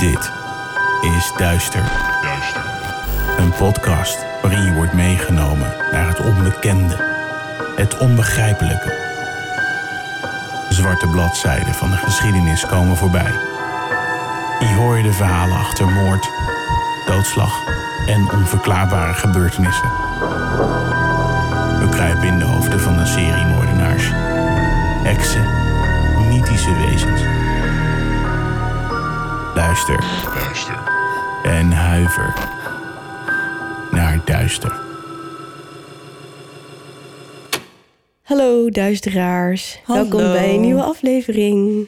Dit is Duister. Een podcast waarin je wordt meegenomen naar het onbekende, het onbegrijpelijke. Zwarte bladzijden van de geschiedenis komen voorbij. Hier hoor je de verhalen achter moord, doodslag en onverklaarbare gebeurtenissen. We kruipen in de hoofden van een serie moordenaars, heksen, mythische wezens. Luister en huiver naar duister. Hallo duisteraars, Hallo. welkom bij een nieuwe aflevering.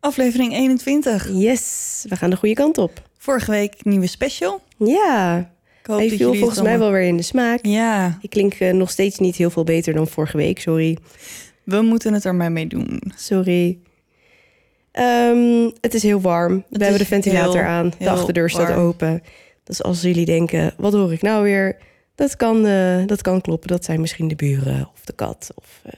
Aflevering 21. Yes, we gaan de goede kant op. Vorige week nieuwe special. Ja, Ik hoop hij viel volgens mij wel weer in de smaak. Ja, Ik klink eh, nog steeds niet heel veel beter dan vorige week, sorry. we moeten het er maar mee doen. Sorry. Ehm, het is heel warm. We hebben de ventilator heel, aan. De achterdeur staat warm. open. Dus als jullie denken, wat hoor ik nou weer? Dat kan, eh, dat kan kloppen. Dat zijn misschien de buren of de kat. Of, eh,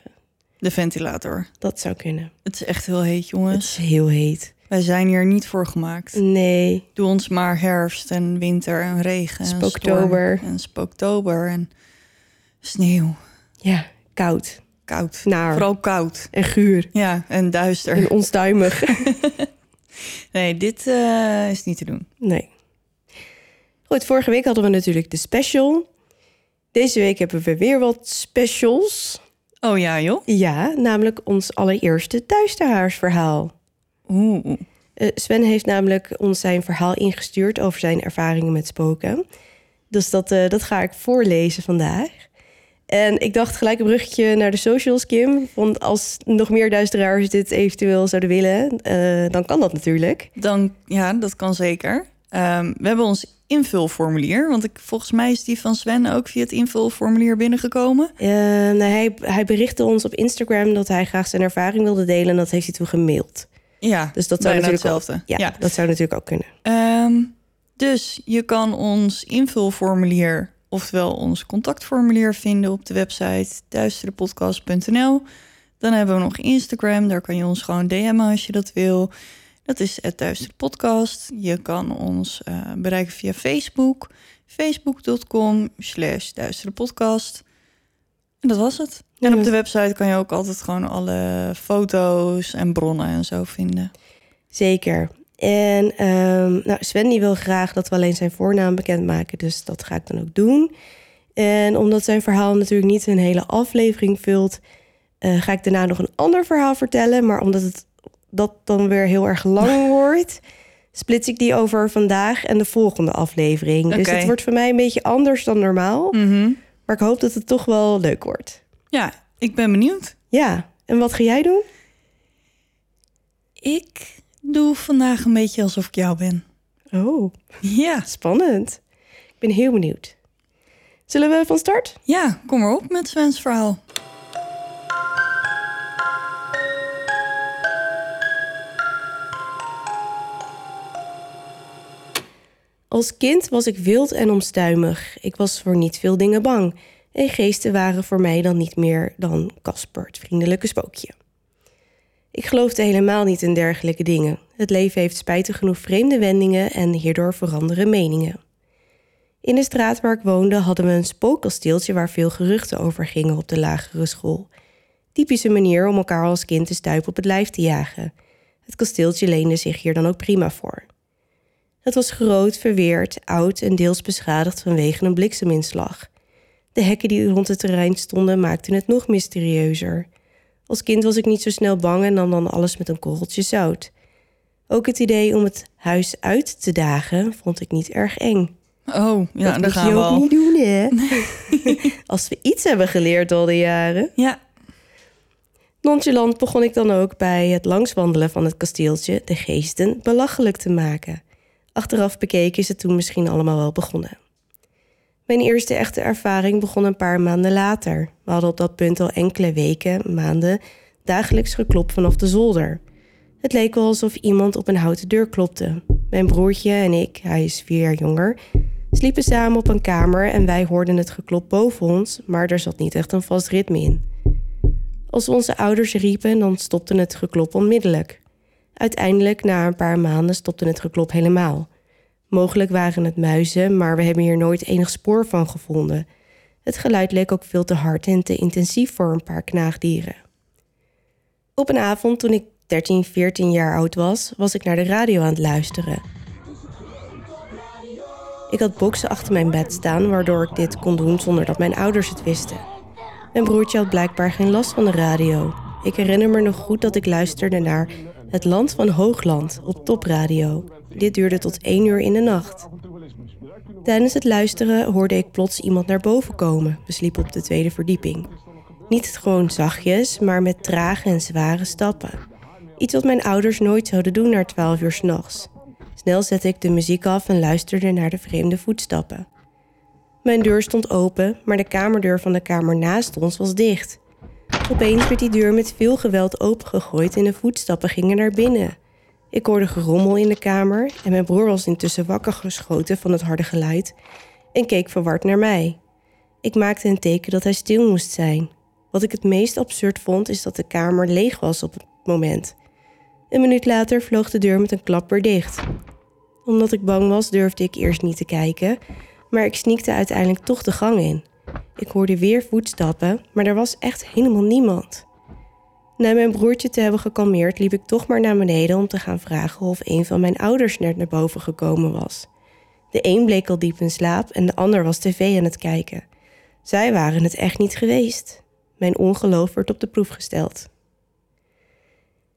De ventilator. dat zou kunnen. Het is echt heel heet, Het jongens. is heel heet. Wij zijn hier niet voor gemaakt. Nee, Doe ons maar herfst en winter en regen en Spooktober. en spooktober en sneeuw. ja, koud. Koud. Naar. Vooral koud. En guur. Ja, en duister. En onstuimig. Nee, dit eh, is niet te doen. nee. Goed, vorige week hadden we natuurlijk de special. Deze week hebben we weer wat specials. Oh ja, joh. Ja, namelijk ons allereerste duisterhaarsverhaal. Oeh. Eh, Sven heeft namelijk ons zijn verhaal ingestuurd over zijn ervaringen met spoken. Dus dat, eh, dat ga ik voorlezen vandaag. En ik dacht gelijk een bruggetje naar de socials, Kim. Want als nog meer duisteraars dit eventueel zouden willen, eh, dan kan dat natuurlijk. Dan, ja, dat kan zeker. Ehm, we hebben ons invulformulier, want ik, volgens mij is die van Sven ook via het invulformulier binnengekomen. Eh, nou, hij, hij berichtte ons op Instagram dat hij graag zijn ervaring wilde delen. En dat heeft hij toen gemaild. Ja, Dus dat zou natuurlijk hetzelfde. Ook, ja, Ja. dat zou natuurlijk ook kunnen. Ehm, dus je kan ons invulformulier, oftewel ons contactformulier, vinden op de website duisterepodcast.nl. Dan hebben we nog Instagram, daar kan je ons gewoon DM'en als je dat wil. Dat is het. Je kan ons eh, bereiken via Facebook, facebook.com slash duisterepodcast. En dat was het. En op de website kan je ook altijd gewoon alle foto's en bronnen en zo vinden. Zeker. En ehm, nou, Sven die wil graag dat we alleen zijn voornaam bekendmaken. Dus dat ga ik dan ook doen. En omdat zijn verhaal natuurlijk niet een hele aflevering vult... eh, ga ik daarna nog een ander verhaal vertellen. Maar omdat het dat dan weer heel erg lang wordt... splits ik die over vandaag en de volgende aflevering. Dus het wordt voor mij een beetje anders dan normaal. Mhm. Maar ik hoop dat het toch wel leuk wordt. Ja, ik ben benieuwd. Ja, en wat ga jij doen? Ik doe vandaag een beetje alsof ik jou ben. Oh, Ja, spannend. Ik ben heel benieuwd. Zullen we van start? ja, kom maar op met Sven's verhaal. Als kind was ik wild en omstuimig. Ik was voor niet veel dingen bang. En geesten waren voor mij dan niet meer dan Casper, het vriendelijke spookje. Ik geloofde helemaal niet in dergelijke dingen. Het leven heeft spijtig genoeg vreemde wendingen en hierdoor veranderen meningen. In de straat waar ik woonde hadden we een spookkasteeltje waar veel geruchten over gingen op de lagere school. Typische manier om elkaar als kind de stuip op het lijf te jagen. Het kasteeltje leende zich hier dan ook prima voor. Het was groot, verweerd, oud en deels beschadigd vanwege een blikseminslag. De hekken die rond het terrein stonden maakten het nog mysterieuzer. Als kind was ik niet zo snel bang en nam dan alles met een korreltje zout. Ook het idee om het huis uit te dagen vond ik niet erg eng. Oh, ja, dat moet gaan je we ook al. niet doen, hè? Als we iets hebben geleerd al die jaren. Ja, Nonchalant begon ik dan ook bij het langswandelen van het kasteeltje de geesten belachelijk te maken. Achteraf bekeken is het toen misschien allemaal wel begonnen. Mijn eerste echte ervaring begon een paar maanden later. We hadden op dat punt al enkele weken, maanden, dagelijks geklop vanaf de zolder. Het leek wel alsof iemand op een houten deur klopte. Mijn broertje en ik, hij is vier jaar jonger, sliepen samen op een kamer en wij hoorden het geklop boven ons, maar er zat niet echt een vast ritme in. Als onze ouders riepen, dan stopte het geklop onmiddellijk. Uiteindelijk, na een paar maanden, stopte het geklop helemaal. Mogelijk waren het muizen, maar we hebben hier nooit enig spoor van gevonden. Het geluid leek ook veel te hard en te intensief voor een paar knaagdieren. Op een avond toen ik 13, 14 jaar oud was, was ik naar de radio aan het luisteren. Ik had boksen achter mijn bed staan, waardoor ik dit kon doen zonder dat mijn ouders het wisten. Mijn broertje had blijkbaar geen last van de radio. Ik herinner me nog goed dat ik luisterde naar Het Land van Hoogland op topradio. Dit duurde tot één uur in de nacht. Tijdens het luisteren hoorde ik plots iemand naar boven komen. We sliepen op de tweede verdieping. Niet gewoon zachtjes, maar met trage en zware stappen. Iets wat mijn ouders nooit zouden doen na twaalf uur s'nachts. Snel zette ik de muziek af en luisterde naar de vreemde voetstappen. Mijn deur stond open, maar de kamerdeur van de kamer naast ons was dicht. Opeens werd die deur met veel geweld opengegooid en de voetstappen gingen naar binnen. Ik hoorde gerommel in de kamer en mijn broer was intussen wakker geschoten van het harde geluid en keek verward naar mij. Ik maakte een teken dat hij stil moest zijn. Wat ik het meest absurd vond is dat de kamer leeg was op het moment. Een minuut later vloog de deur met een klap weer dicht. Omdat ik bang was, durfde ik eerst niet te kijken, maar ik sneakte uiteindelijk toch de gang in. Ik hoorde weer voetstappen, maar er was echt helemaal niemand. Na mijn broertje te hebben gekalmeerd, liep ik toch maar naar beneden om te gaan vragen of een van mijn ouders net naar boven gekomen was. De een bleek al diep in slaap en de ander was tv aan het kijken. Zij waren het echt niet geweest. Mijn ongeloof werd op de proef gesteld.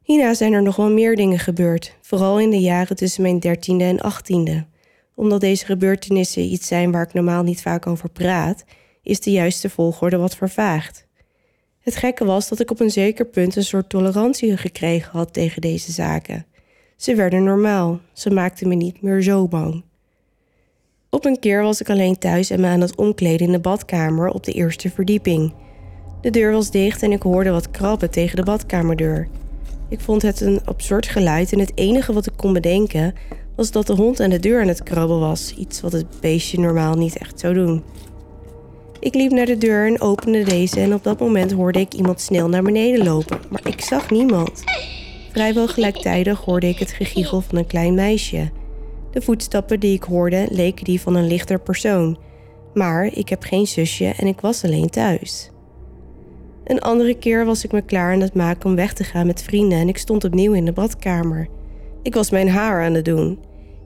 Hierna zijn er nog wel meer dingen gebeurd, vooral in de jaren tussen mijn dertiende en achttiende. Omdat deze gebeurtenissen iets zijn waar ik normaal niet vaak over praat, is de juiste volgorde wat vervaagd. Het gekke was dat ik op een zeker punt een soort tolerantie gekregen had tegen deze zaken. Ze werden normaal, ze maakten me niet meer zo bang. Op een keer was ik alleen thuis en me aan het omkleden in de badkamer op de eerste verdieping. De deur was dicht en ik hoorde wat krabben tegen de badkamerdeur. Ik vond het een absurd geluid en het enige wat ik kon bedenken was dat de hond aan de deur aan het krabben was, iets wat het beestje normaal niet echt zou doen. Ik liep naar de deur en opende deze en op dat moment hoorde ik iemand snel naar beneden lopen, maar ik zag niemand. Vrijwel gelijktijdig hoorde ik het gegiegel van een klein meisje. De voetstappen die ik hoorde leken die van een lichter persoon, maar ik heb geen zusje en ik was alleen thuis. Een andere keer was ik me klaar aan het maken om weg te gaan met vrienden en ik stond opnieuw in de badkamer. Ik was mijn haar aan het doen.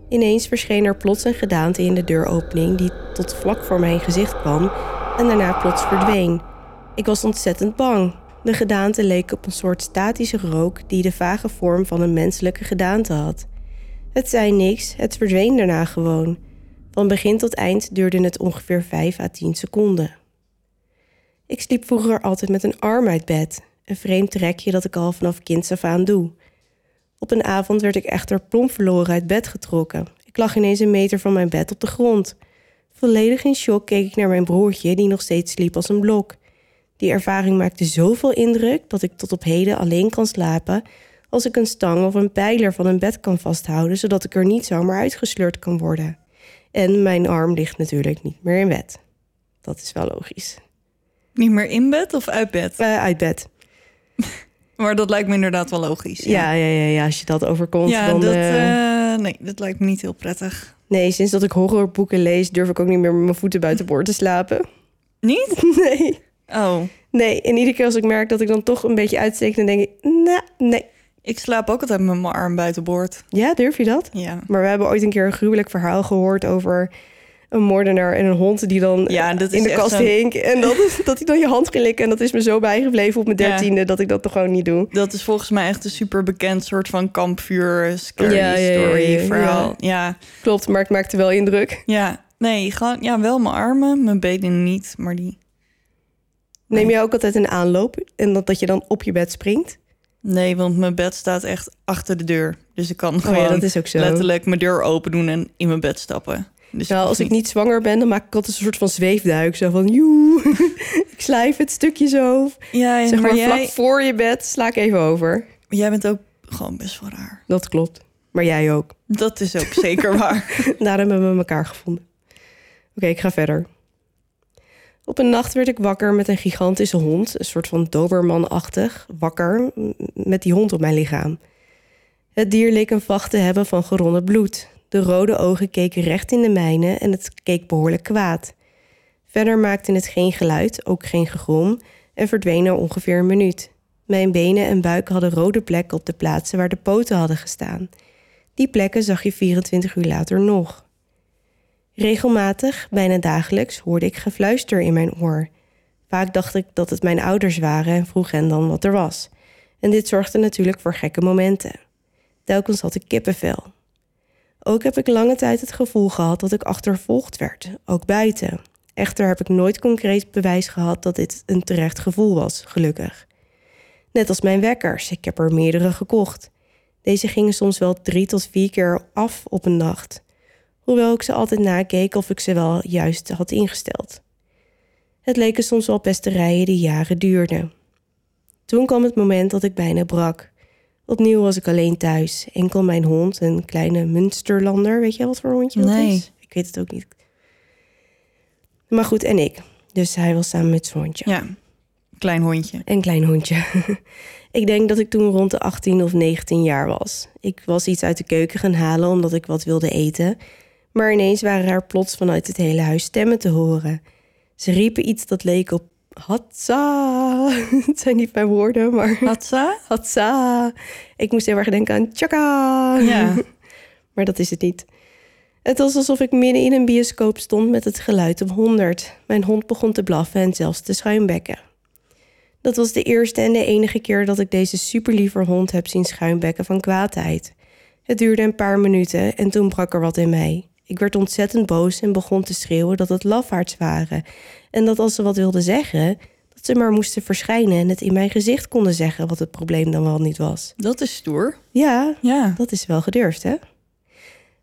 Ineens verscheen er plots een gedaante in de deuropening die tot vlak voor mijn gezicht kwam en daarna plots verdween. Ik was ontzettend bang. De gedaante leek op een soort statische rook die de vage vorm van een menselijke gedaante had. Het zei niks, het verdween daarna gewoon. Van begin tot eind duurde het ongeveer 5 à 10 seconden. Ik sliep vroeger altijd met een arm uit bed, een vreemd trekje dat ik al vanaf kinds af aan doe. Op een avond werd ik echter plomp verloren uit bed getrokken. Ik lag ineens een meter van mijn bed op de grond. Volledig in shock keek ik naar mijn broertje, die nog steeds sliep als een blok. Die ervaring maakte zoveel indruk dat ik tot op heden alleen kan slapen als ik een stang of een pijler van een bed kan vasthouden, zodat ik er niet zomaar uitgesleurd kan worden. En mijn arm ligt natuurlijk niet meer in bed. Dat is wel logisch. Niet meer in bed of uit bed? Uh, uit bed. maar dat lijkt me inderdaad wel logisch. Ja, ja, ja, ja, als je dat overkomt. Ja, dan, dat, uh... uh, nee, dat lijkt me niet heel prettig. Nee, sinds dat ik horrorboeken lees, durf ik ook niet meer met mijn voeten buiten boord te slapen. Niet? Nee. Oh. Nee, en iedere keer als ik merk dat ik dan toch een beetje uitsteek, dan denk ik, nou, nee. Ik slaap ook altijd met mijn arm buiten boord. Ja, durf je dat? Ja. Maar we hebben ooit een keer een gruwelijk verhaal gehoord over een moordenaar en een hond die dan ja, dat in de kast zo... hing. En dat, dat hij dan je hand ging likken. En dat is me zo bijgebleven op mijn dertiende ja. dat ik dat toch gewoon niet doe. Dat is volgens mij echt een super bekend soort van kampvuur scary ja, story ja, verhaal. Ja. klopt, maar het maakte wel indruk. Ja, nee, gewoon ja, wel mijn armen, mijn benen niet, maar die. Neem je ook altijd een aanloop en dat, dat je dan op je bed springt? Nee, want mijn bed staat echt achter de deur. Dus ik kan oh, gewoon dat is ook zo. letterlijk mijn deur open doen en in mijn bed stappen. Dus nou, als ik niet zwanger ben, dan maak ik altijd een soort van zweefduik. Zo van, joe, ik slijf het stukje zo. Ja, ja zeg maar, maar jij... vlak voor je bed sla ik even over. Jij bent ook gewoon best wel raar. Dat klopt. Maar jij ook. Dat is ook zeker waar. Daarom hebben we elkaar gevonden. Oké, ik ga verder. Op een nacht werd ik wakker met een gigantische hond, een soort van doberman-achtig, wakker, met die hond op mijn lichaam. Het dier leek een vacht te hebben van geronnen bloed. De rode ogen keken recht in de mijne en het keek behoorlijk kwaad. Verder maakte het geen geluid, ook geen gegrom, en verdween na ongeveer een minuut. Mijn benen en buik hadden rode plekken op de plaatsen waar de poten hadden gestaan. Die plekken zag je 24 uur later nog. Regelmatig, bijna dagelijks, hoorde ik gefluister in mijn oor. Vaak dacht ik dat het mijn ouders waren en vroeg hen dan wat er was. En dit zorgde natuurlijk voor gekke momenten. Telkens had ik kippenvel. Ook heb ik lange tijd het gevoel gehad dat ik achtervolgd werd, ook buiten. Echter heb ik nooit concreet bewijs gehad dat dit een terecht gevoel was, gelukkig. Net als mijn wekkers, ik heb er meerdere gekocht. Deze gingen soms wel drie tot vier keer af op een nacht, hoewel ik ze altijd nakeek of ik ze wel juist had ingesteld. Het leken soms wel pesterijen die jaren duurden. Toen kwam het moment dat ik bijna brak. Opnieuw was ik alleen thuis. Enkel mijn hond, een kleine Münsterlander. Weet je wat voor hondje dat Nee. is? Ik weet het ook niet. Maar goed, en ik. Dus hij was samen met zijn hondje. Ja, klein hondje. Een klein hondje. ik denk dat ik toen rond de 18 of 19 jaar was. Ik was iets uit de keuken gaan halen omdat ik wat wilde eten. Maar ineens waren er plots vanuit het hele huis stemmen te horen. Ze riepen iets dat leek op Hatsa. het zijn niet mijn woorden, maar Hatsa? Hatsa. Ik moest heel erg denken aan Chaka. Ja. maar dat is het niet. Het was alsof ik midden in een bioscoop stond met het geluid op 100. Mijn hond begon te blaffen en zelfs te schuimbekken. Dat was de eerste en de enige keer dat ik deze superlieve hond heb zien schuimbekken van kwaadheid. Het duurde een paar minuten en toen brak er wat in mij. Ik werd ontzettend boos en begon te schreeuwen dat het lafaards waren. En dat als ze wat wilden zeggen, dat ze maar moesten verschijnen en het in mijn gezicht konden zeggen wat het probleem dan wel niet was. Dat is stoer. Ja, Ja. dat is wel gedurfd, hè?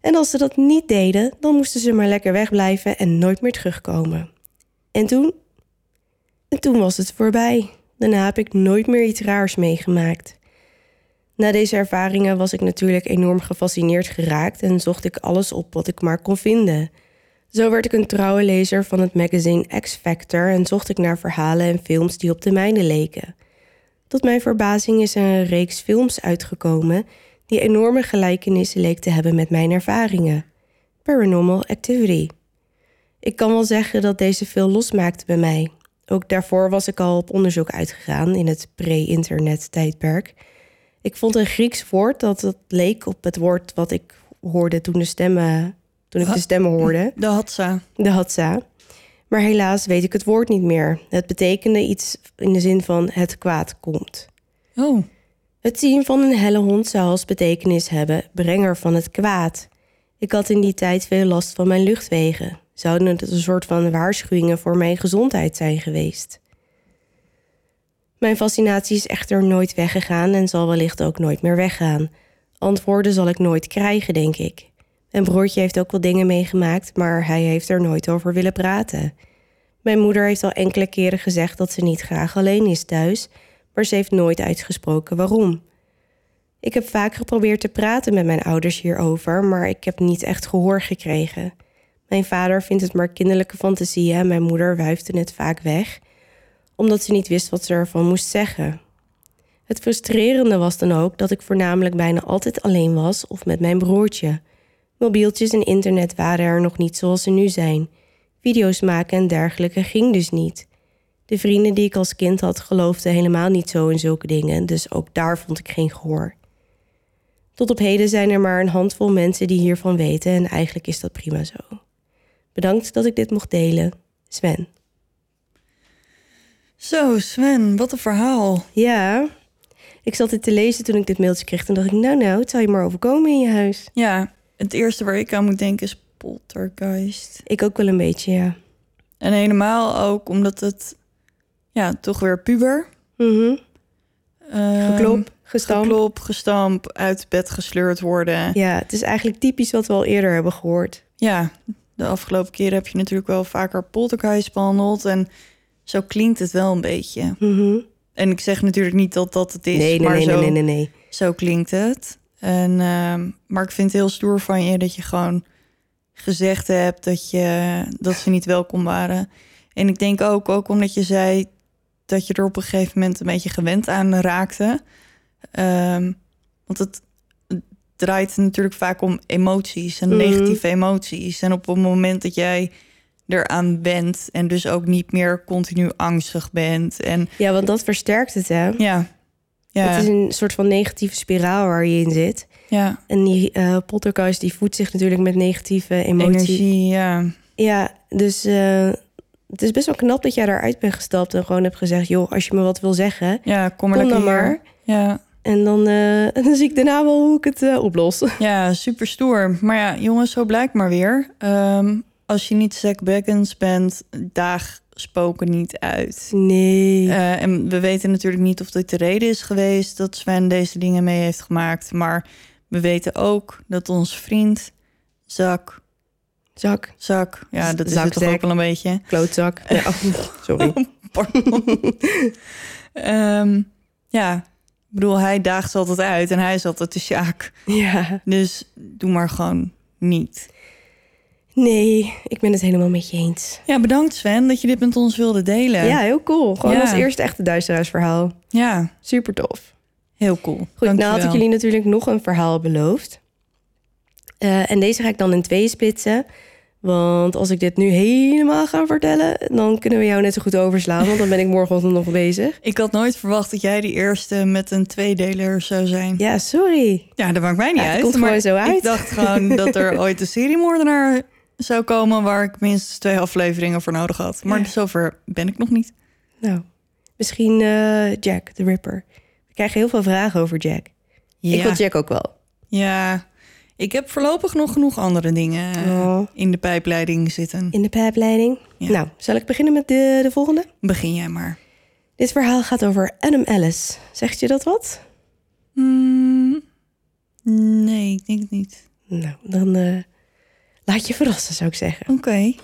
En als ze dat niet deden, dan moesten ze maar lekker wegblijven en nooit meer terugkomen. En toen? En toen was het voorbij. Daarna heb ik nooit meer iets raars meegemaakt. Na deze ervaringen was ik natuurlijk enorm gefascineerd geraakt en zocht ik alles op wat ik maar kon vinden. Zo werd ik een trouwe lezer van het magazine X Factor en zocht ik naar verhalen en films die op de mijne leken. Tot mijn verbazing is er een reeks films uitgekomen die enorme gelijkenissen leek te hebben met mijn ervaringen. Paranormal Activity. Ik kan wel zeggen dat deze veel losmaakte bij mij. Ook daarvoor was ik al op onderzoek uitgegaan in het pre-internet tijdperk. Ik vond een Grieks woord dat het leek op het woord wat ik hoorde toen, de stemmen, toen ik de stemmen hoorde De Hatsa. de Hatsa. Maar helaas weet ik het woord niet meer. Het betekende iets in de zin van het kwaad komt. Oh. Het zien van een helle hond zou als betekenis hebben brenger van het kwaad. Ik had in die tijd veel last van mijn luchtwegen. Zouden het een soort van waarschuwingen voor mijn gezondheid zijn geweest? Mijn fascinatie is echter nooit weggegaan en zal wellicht ook nooit meer weggaan. Antwoorden zal ik nooit krijgen, denk ik. Mijn broertje heeft ook wel dingen meegemaakt, maar hij heeft er nooit over willen praten. Mijn moeder heeft al enkele keren gezegd dat ze niet graag alleen is thuis, maar ze heeft nooit uitgesproken waarom. Ik heb vaak geprobeerd te praten met mijn ouders hierover, maar ik heb niet echt gehoor gekregen. Mijn vader vindt het maar kinderlijke fantasieën en mijn moeder wuifde het vaak weg, omdat ze niet wist wat ze ervan moest zeggen. Het frustrerende was dan ook dat ik voornamelijk bijna altijd alleen was of met mijn broertje. Mobieltjes en internet waren er nog niet zoals ze nu zijn. Video's maken en dergelijke ging dus niet. De vrienden die ik als kind had geloofden helemaal niet zo in zulke dingen, dus ook daar vond ik geen gehoor. Tot op heden zijn er maar een handvol mensen die hiervan weten en eigenlijk is dat prima zo. Bedankt dat ik dit mocht delen. Sven. Zo, Sven, wat een verhaal. Ja, ik zat dit te lezen toen ik dit mailtje kreeg. Toen dacht ik, nou nou, het zal je maar overkomen in je huis. Ja, het eerste waar ik aan moet denken is poltergeist. Ik ook wel een beetje, ja. En helemaal ook omdat het, ja, toch weer puber. Mhm. Ehm, Geklop, gestampt. Geklop, gestamp, uit bed gesleurd worden. Ja, het is eigenlijk typisch wat we al eerder hebben gehoord. Ja, de afgelopen keren heb je natuurlijk wel vaker poltergeist behandeld. En zo klinkt het wel een beetje. Mhm. En ik zeg natuurlijk niet dat dat het is, Nee, nee, maar nee, zo, nee, nee, nee, nee. zo klinkt het. En, ehm, maar ik vind het heel stoer van je dat je gewoon gezegd hebt dat, je, dat ze niet welkom waren. En ik denk ook, ook omdat je zei dat je er op een gegeven moment een beetje gewend aan raakte. Ehm, want het, draait natuurlijk vaak om emoties en Mhm. negatieve emoties. En op het moment dat jij eraan bent en dus ook niet meer continu angstig bent. En Ja, want dat versterkt het, hè? ja, ja, Het is een soort van negatieve spiraal waar je in zit. ja, En die poltergeist die voedt zich natuurlijk met negatieve emotie. energie, ja. Ja, dus eh, het is best wel knap dat jij daaruit bent gestapt en gewoon hebt gezegd: joh, als je me wat wil zeggen, Ja, kom lekker dan hier. maar. Ja, En dan, eh, dan zie ik daarna wel hoe ik het oplos. ja, super stoer. Maar ja, jongens, zo blijkt maar weer. Ehm, als je niet Zack Baggins bent, daag spoken niet uit. Nee. Eh, en we weten natuurlijk niet of dit de reden is geweest dat Sven deze dingen mee heeft gemaakt. Maar we weten ook dat onze vriend Zak, Zak, Zak, ja, dat is Zak, het toch ook wel een beetje. klootzak. Ja, oh, sorry. Pardon. Ehm, ja, ik bedoel, hij daagt altijd uit en hij is altijd de Sjaak. Ja. Dus doe maar gewoon niet. Nee, ik ben het helemaal met je eens. Ja, bedankt Sven dat je dit met ons wilde delen. Ja, heel cool. Gewoon Ja. als eerste echte duisteraarsverhaal. Ja, Super tof. heel cool. Goed, Dankjewel. nou had ik jullie natuurlijk nog een verhaal beloofd. Eh, en deze ga ik dan in twee splitsen. Want als ik dit nu helemaal ga vertellen, dan kunnen we jou net zo goed overslaan. Want dan ben ik morgenochtend nog bezig. Ik had nooit verwacht dat jij die eerste met een tweedeler zou zijn. Ja, sorry. Ja, dat maakt mij niet Ja, het uit. komt maar gewoon zo uit. Ik dacht gewoon dat er ooit een seriemoordenaar zou komen... waar ik minstens twee afleveringen voor nodig had. Maar Ja. zover ben ik nog niet. Nou, misschien eh, Jack, de Ripper. We krijgen heel veel vragen over Jack. Ja. Ik wil Jack ook wel. ja, ik heb voorlopig nog genoeg andere dingen eh, Oh. in de pijpleiding zitten. In de pijpleiding. Ja. Nou, zal ik beginnen met de, de volgende? Begin jij maar. Dit verhaal gaat over Adam Ellis. Zegt je dat wat? Hmm, nee, ik denk het niet. Nou, dan eh, laat je verrassen, zou ik zeggen. Oké.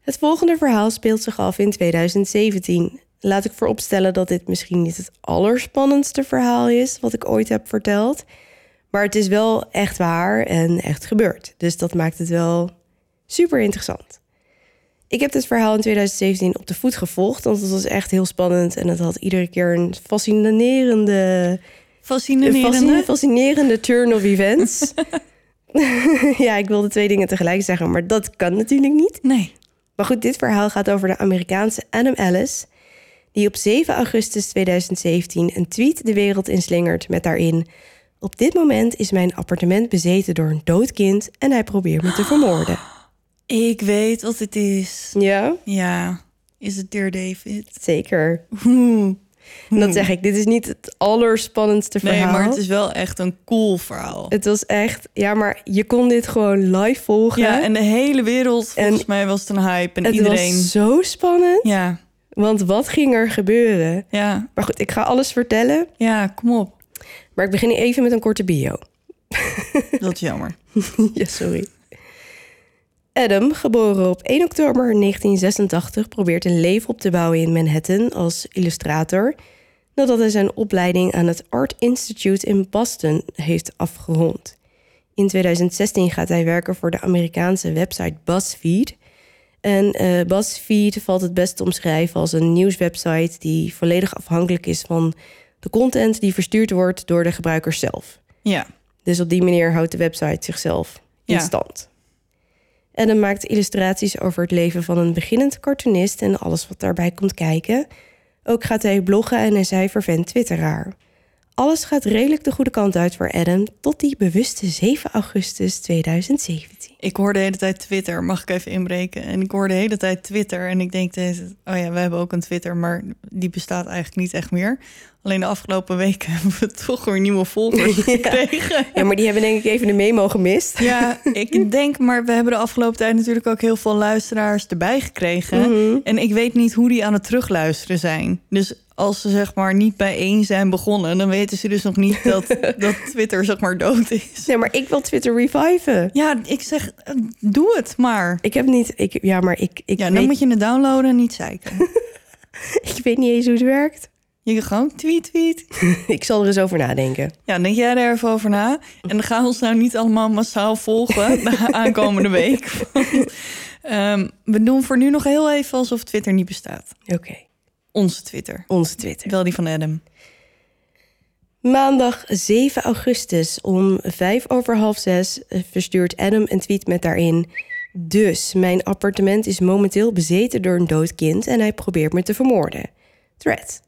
Het volgende verhaal speelt zich af in 2017. Laat ik vooropstellen dat dit misschien niet het allerspannendste verhaal is wat ik ooit heb verteld. Maar het is wel echt waar en echt gebeurd. Dus dat maakt het wel super interessant. Ik heb dit verhaal in 2017 op de voet gevolgd, want het was echt heel spannend en het had iedere keer een fascinerende, Fascinerende. fascin- fascinerende turn of events. ja, ik wilde twee dingen tegelijk zeggen, maar dat kan natuurlijk niet. Nee. Maar goed, dit verhaal gaat over de Amerikaanse Adam Ellis, die op 7 augustus 2017 een tweet de wereld inslingert met daarin: Op dit moment is mijn appartement bezeten door een dood kind en hij probeert me te vermoorden. Ik weet wat het is. Ja, Ja. Is het Dear David? zeker. Oeh. En dat zeg ik, dit is niet het allerspannendste Nee, verhaal. maar het is wel echt een cool verhaal. Het was echt, ja, maar je kon dit gewoon live volgen. Ja, en de hele wereld, volgens En mij was het een hype. En het iedereen... was zo spannend, Ja, want wat ging er gebeuren? ja, Maar goed, ik ga alles vertellen, ja, kom op. maar ik begin even met een korte bio. Dat is jammer. ja, sorry. Adam, geboren op 1 oktober 1986, probeert een leven op te bouwen in Manhattan als illustrator. Nadat hij zijn opleiding aan het Art Institute in Boston heeft afgerond. In 2016 gaat hij werken voor de Amerikaanse website BuzzFeed. En eh, BuzzFeed valt het best te omschrijven als een nieuwswebsite die volledig afhankelijk is van de content die verstuurd wordt door de gebruikers zelf. Ja, Dus op die manier houdt de website zichzelf in Ja. stand. Adam maakt illustraties over het leven van een beginnend cartoonist en alles wat daarbij komt kijken. Ook gaat hij bloggen en is hij vervent twitteraar. Alles gaat redelijk de goede kant uit voor Adam tot die bewuste 7 augustus 2017. Ik hoor de hele tijd Twitter. Mag ik even inbreken? En ik hoor de hele tijd Twitter. En ik denk, oh ja, we hebben ook een Twitter, maar die bestaat eigenlijk niet echt meer. Alleen de afgelopen weken hebben we toch weer nieuwe volgers gekregen. Ja, maar die hebben denk ik even de memo gemist. Ja, ik denk, maar we hebben de afgelopen tijd natuurlijk ook heel veel luisteraars erbij gekregen. Mhm. En ik weet niet hoe die aan het terugluisteren zijn. Dus als ze zeg maar niet bij één zijn begonnen, dan weten ze dus nog niet dat, dat Twitter zeg maar dood is. Nee, maar ik wil Twitter reviven. Ja, ik zeg, eh, doe het maar. Ik heb niet... Ik, ja, maar ik, ik, Ja, dan weet, moet je het downloaden en niet zeiken. ik weet niet eens hoe het werkt. Je kan gewoon tweet, tweet. ik zal er eens over nadenken. Ja, denk jij er even over na. En dan gaan we ons nou niet allemaal massaal volgen de aankomende week. Ehm, we doen voor nu nog heel even alsof Twitter niet bestaat. Oké, Onze Twitter. onze Twitter. Wel die van Adam. Maandag 7 augustus om vijf over half zes eh, verstuurt Adam een tweet met daarin. Dus, mijn appartement is momenteel bezeten door een dood kind en hij probeert me te vermoorden. Thread.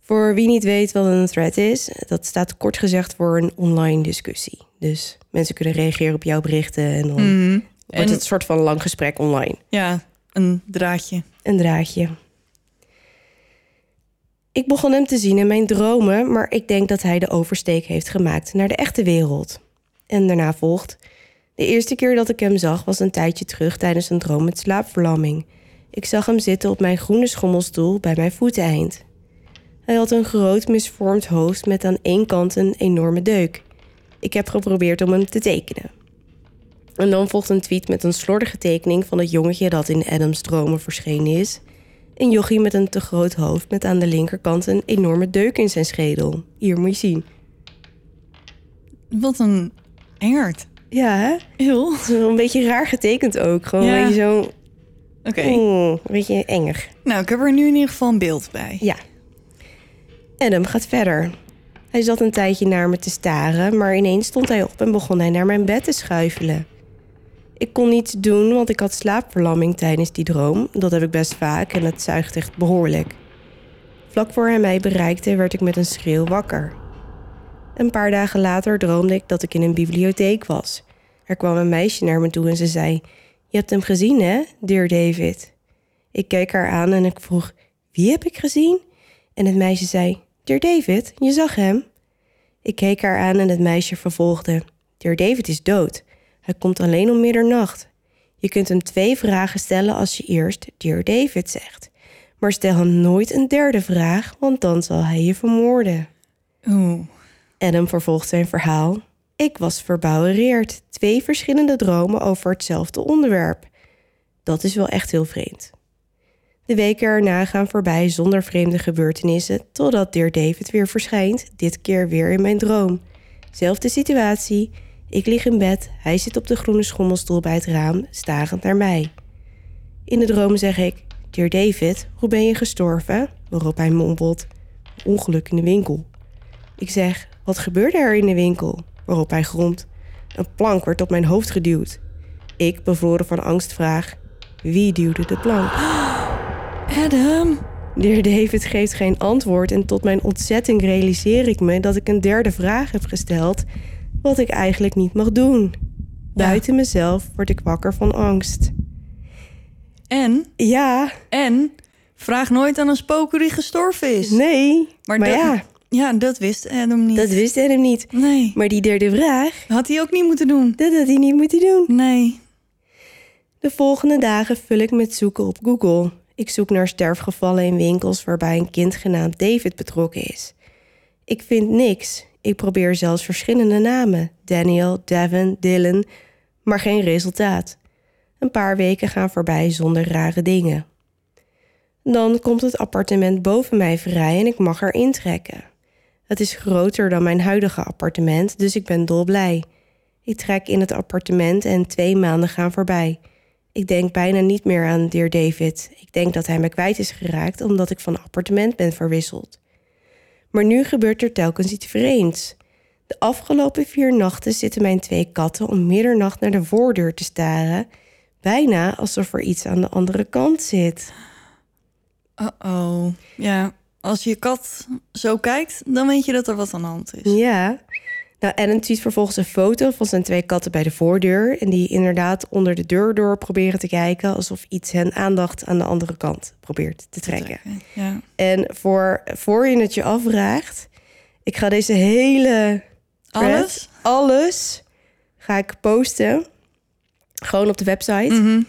Voor wie niet weet wat een thread is, dat staat kort gezegd voor een online discussie. Dus mensen kunnen reageren op jouw berichten en dan wordt Mhm. En- het een soort van lang gesprek online. Ja, een draadje. Een draadje. Ik begon hem te zien in mijn dromen, maar ik denk dat hij de oversteek heeft gemaakt naar de echte wereld. En daarna volgt. De eerste keer dat ik hem zag was een tijdje terug tijdens een droom met slaapverlamming. Ik zag hem zitten op mijn groene schommelstoel bij mijn voeteneind. Hij had een groot misvormd hoofd met aan één kant een enorme deuk. Ik heb geprobeerd om hem te tekenen. En dan volgt een tweet met een slordige tekening van het jongetje dat in Adams dromen verschenen is. Een jochie met een te groot hoofd met aan de linkerkant een enorme deuk in zijn schedel. Hier moet je zien. Wat een engert. Ja, hè? Heel. Het is wel een beetje raar getekend ook. Gewoon Ja. een beetje zo... Oké. oeh, een beetje enger. Nou, ik heb er nu in ieder geval een beeld bij. Ja. Adam gaat verder. Hij zat een tijdje naar me te staren, maar ineens stond hij op en begon hij naar mijn bed te schuifelen. Ik kon niets doen, want ik had slaapverlamming tijdens die droom. Dat heb ik best vaak en het zuigt echt behoorlijk. Vlak voor hij mij bereikte, werd ik met een schreeuw wakker. Een paar dagen later droomde ik dat ik in een bibliotheek was. Er kwam een meisje naar me toe en ze zei: Je hebt hem gezien, hè, dear David? Ik keek haar aan en ik vroeg: Wie heb ik gezien? En het meisje zei: Dear David, je zag hem. Ik keek haar aan en het meisje vervolgde: Dear David is dood. Hij komt alleen om middernacht. Je kunt hem twee vragen stellen als je eerst Dear David zegt. Maar stel hem nooit een derde vraag, want dan zal hij je vermoorden. Oeh. Adam vervolgt zijn verhaal. Ik was verbouwereerd. Twee verschillende dromen over hetzelfde onderwerp. Dat is wel echt heel vreemd. De weken erna gaan voorbij zonder vreemde gebeurtenissen, totdat Dear David weer verschijnt, dit keer weer in mijn droom. Zelfde situatie. Ik lig in bed, hij zit op de groene schommelstoel bij het raam, starend naar mij. In de droom zeg ik: Dear David, hoe ben je gestorven? Waarop hij mompelt: Ongeluk in de winkel. Ik zeg: Wat gebeurde er in de winkel? Waarop hij gromt: Een plank werd op mijn hoofd geduwd. Ik, bevroren van angst, vraag: Wie duwde de plank? Adam. De heer David geeft geen antwoord en tot mijn ontzetting realiseer ik me dat ik een derde vraag heb gesteld, wat ik eigenlijk niet mag doen. Buiten mezelf word ik wakker van angst. En, Ja, en, vraag nooit aan een spook hoe die gestorven is. nee, Maar, maar, dat, ja, ja, dat wist Adam niet. dat wist hij hem niet. Nee, Maar die derde vraag, had hij ook niet moeten doen. dat had hij niet moeten doen. Nee. De volgende dagen vul ik met zoeken op Google. Ik zoek naar sterfgevallen in winkels waarbij een kind genaamd David betrokken is. Ik vind niks. Ik probeer zelfs verschillende namen: Daniel, Devin, Dylan, maar geen resultaat. Een paar weken gaan voorbij zonder rare dingen. Dan komt het appartement boven mij vrij en ik mag er intrekken. Het is groter dan mijn huidige appartement, dus ik ben dolblij. Ik trek in het appartement en twee maanden gaan voorbij. Ik denk bijna niet meer aan Dear David. Ik denk dat hij me kwijt is geraakt omdat ik van appartement ben verwisseld. Maar nu gebeurt er telkens iets vreemds. De afgelopen vier nachten zitten mijn twee katten om middernacht naar de voordeur te staren, bijna alsof er iets aan de andere kant zit. Uh-oh. Ja, als je kat zo kijkt, dan weet je dat er wat aan de hand is. Ja. Nou, Adam tweet vervolgens een foto van zijn twee katten bij de voordeur. En die inderdaad onder de deur door proberen te kijken. Alsof iets hen aandacht aan de andere kant probeert te trekken. Ja. En voor, voor je het je afvraagt. Ik ga deze hele. thread, Alles? Alles. Ga ik posten. Gewoon op de website. Mhm.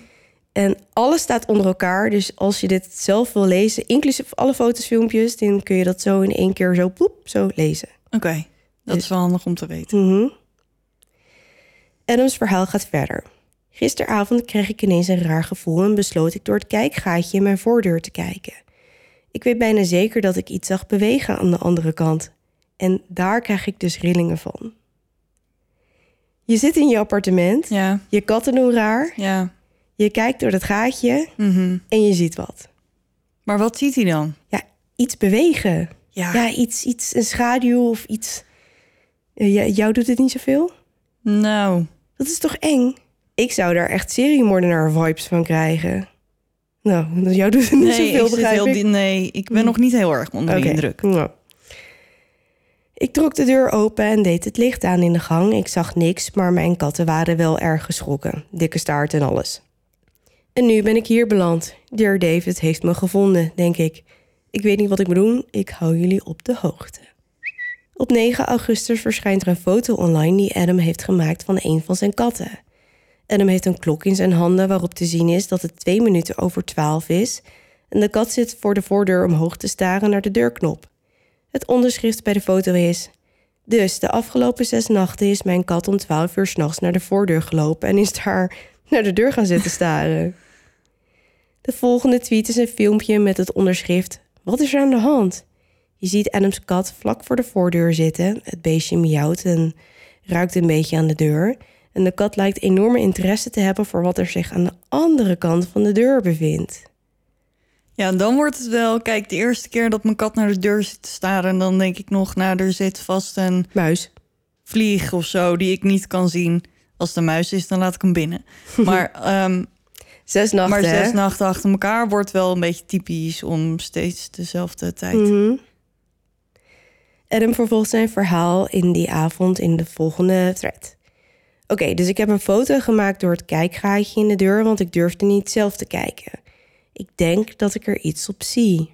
En alles staat onder elkaar. Dus als je dit zelf wil lezen, inclusief alle foto's, filmpjes, dan kun je dat zo in één keer zo poep, zo lezen. Oké, dat is wel handig om te weten. Mhm. Adams verhaal gaat verder. Gisteravond kreeg ik ineens een raar gevoel en besloot ik door het kijkgaatje in mijn voordeur te kijken. Ik weet bijna zeker dat ik iets zag bewegen aan de andere kant. En daar krijg ik dus rillingen van. Je zit in je appartement, Ja, je katten doen raar, ja. Je kijkt door dat gaatje Mhm. en je ziet wat. Maar wat ziet hij dan? Ja, iets bewegen. Ja. Ja, iets, iets, een schaduw of iets. Jou doet het niet zoveel? Nou, Dat is toch eng? Ik zou daar echt seriemoordenaar vibes van krijgen. Nou, jou doet het niet nee, zoveel, begrijp heel ik. nee, ik ben nog niet heel erg onder de indruk. nou. Ik trok de deur open en deed het licht aan in de gang. Ik zag niks, maar mijn katten waren wel erg geschrokken. Dikke staart en alles. En nu ben ik hier beland. Dear David heeft me gevonden, denk ik. Ik weet niet wat ik moet doen. Ik hou jullie op de hoogte. Op 9 augustus verschijnt er een foto online die Adam heeft gemaakt van een van zijn katten. Adam heeft een klok in zijn handen waarop te zien is dat het twee minuten over 12 is. En de kat zit voor de voordeur omhoog te staren naar de deurknop. Het onderschrift bij de foto is... Dus de afgelopen zes nachten is mijn kat om 12 uur s'nachts naar de voordeur gelopen... en is daar naar de deur gaan zitten staren. De volgende tweet is een filmpje met het onderschrift... Wat is er aan de hand? Je ziet Adams kat vlak voor de voordeur zitten. Het beestje miauwt en ruikt een beetje aan de deur. En de kat lijkt enorme interesse te hebben voor wat er zich aan de andere kant van de deur bevindt. Ja, dan wordt het wel... Kijk, de eerste keer dat mijn kat naar de deur zit te staren... en dan denk ik nog, nou, er zit vast een Muis. vlieg of zo... die ik niet kan zien. Als een muis is, dan laat ik hem binnen. Maar, ehm, Zes nachten, maar zes nachten achter elkaar wordt wel een beetje typisch... om steeds dezelfde tijd. Mhm. Adam vervolgt zijn verhaal in die avond in de volgende thread. Oké, dus ik heb een foto gemaakt door het kijkgaatje in de deur, want ik durfde niet zelf te kijken. Ik denk dat ik er iets op zie.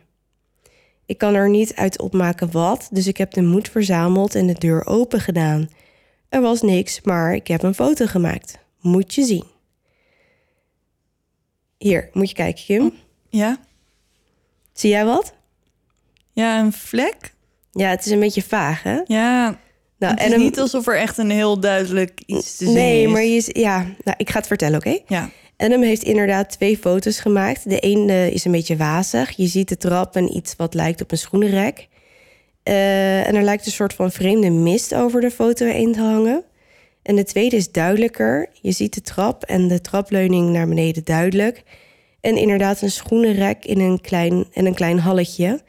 Ik kan er niet uit opmaken wat, dus ik heb de moed verzameld en de deur open gedaan. Er was niks, maar ik heb een foto gemaakt. Moet je zien. Hier, moet je kijken, Kim. Ja? Zie jij wat? Ja, een vlek? Ja, het is een beetje vaag, hè? Ja, Nou, het is niet alsof er echt een heel duidelijk iets te zien nee, is. maar je, is- ja, nou, ik ga het vertellen, oké? Ja, Adam heeft inderdaad twee foto's gemaakt. De ene is een beetje wazig. Je ziet de trap en iets wat lijkt op een schoenenrek. Eh, en er lijkt een soort van vreemde mist over de foto heen te hangen. En de tweede is duidelijker. Je ziet de trap en de trapleuning naar beneden duidelijk. En inderdaad een schoenenrek in een klein, en een klein halletje.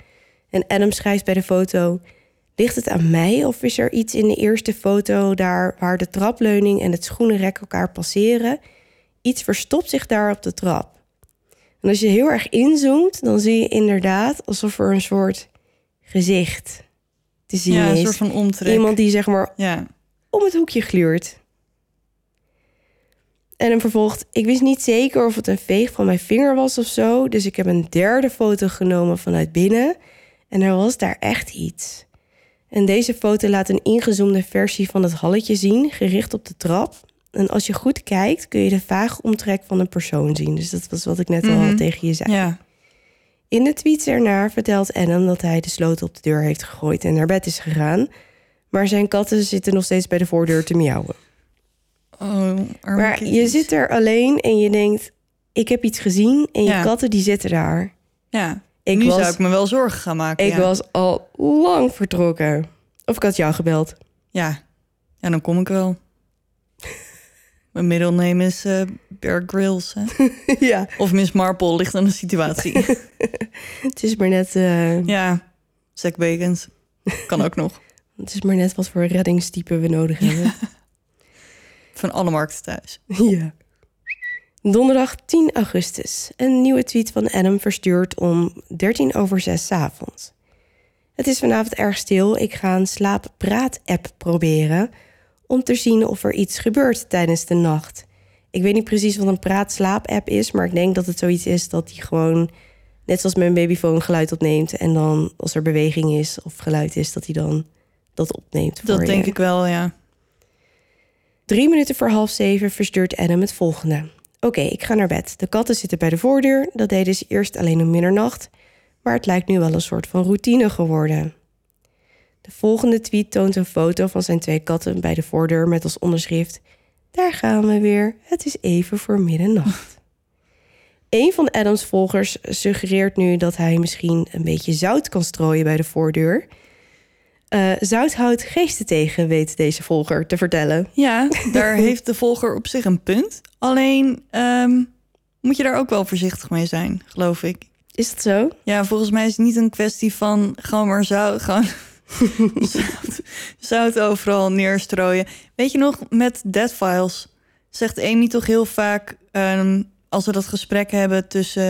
En Adam schrijft bij de foto... Ligt het aan mij of is er iets in de eerste foto... daar waar de trapleuning en het schoenenrek elkaar passeren... Iets verstopt zich daar op de trap. En als je heel erg inzoomt, dan zie je inderdaad alsof er een soort gezicht te zien ja een is. soort van omtrek. Iemand die zeg maar Ja, om het hoekje gluurt. En hem vervolgt, ik wist niet zeker of het een veeg van mijn vinger was of zo, dus ik heb een derde foto genomen vanuit binnen en er was daar echt iets. En deze foto laat een ingezoomde versie van het halletje zien, gericht op de trap. En als je goed kijkt, kun je de vage omtrek van een persoon zien. Dus dat was wat ik net al Mhm. tegen je zei. ja. In de tweets ernaar vertelt Adam dat hij de sloot op de deur heeft gegooid en naar bed is gegaan. Maar zijn katten zitten nog steeds bij de voordeur te miauwen. Oh, Maar je zit er alleen en je denkt: ik heb iets gezien en je Ja. katten die zitten daar. Ja, Ik nu was- zou ik me wel zorgen gaan maken. Ik ja. was al lang vertrokken. Of ik had jou gebeld. Ja. ja, dan kom ik wel. Mijn middelneem is eh Bear Grylls. Hè? ja, Of Miss Marple, ligt aan de situatie. het is maar net, eh, ja, Zack Bacons. Kan ook nog. het is maar net wat voor reddingstype we nodig hebben. Van alle markten thuis. Ja. Donderdag 10 augustus. Een nieuwe tweet van Adam verstuurd om 13 over 6 's avonds. Het is vanavond erg stil. Ik ga een slaappraat-app proberen om te zien of er iets gebeurt tijdens de nacht. Ik weet niet precies wat een praat-slaap-app is, maar ik denk dat het zoiets is dat die gewoon, net zoals mijn babyfoon, geluid opneemt. En dan als er beweging is of geluid is, dat hij dan dat opneemt. Dat denk je. ik wel, ja. Drie minuten voor half zeven verstuurt Adam het volgende. Oké, ik ga naar bed. De katten zitten bij de voordeur. Dat deden ze eerst alleen om middernacht. Maar het lijkt nu wel een soort van routine geworden. De volgende tweet toont een foto van zijn twee katten bij de voordeur met als onderschrift: Daar gaan we weer. Het is even voor middernacht. Een van Adams volgers suggereert nu dat hij misschien een beetje zout kan strooien bij de voordeur. Eh, zout houdt geesten tegen, weet deze volger te vertellen. Ja, daar heeft de volger op zich een punt. Alleen, ehm, moet je daar ook wel voorzichtig mee zijn, geloof ik. Is dat zo? Ja, volgens mij is het niet een kwestie van gewoon maar zout, gewoon zout, zout overal neerstrooien. Weet je nog, met Dead Files zegt Amy toch heel vaak... ehm, als we dat gesprek hebben tussen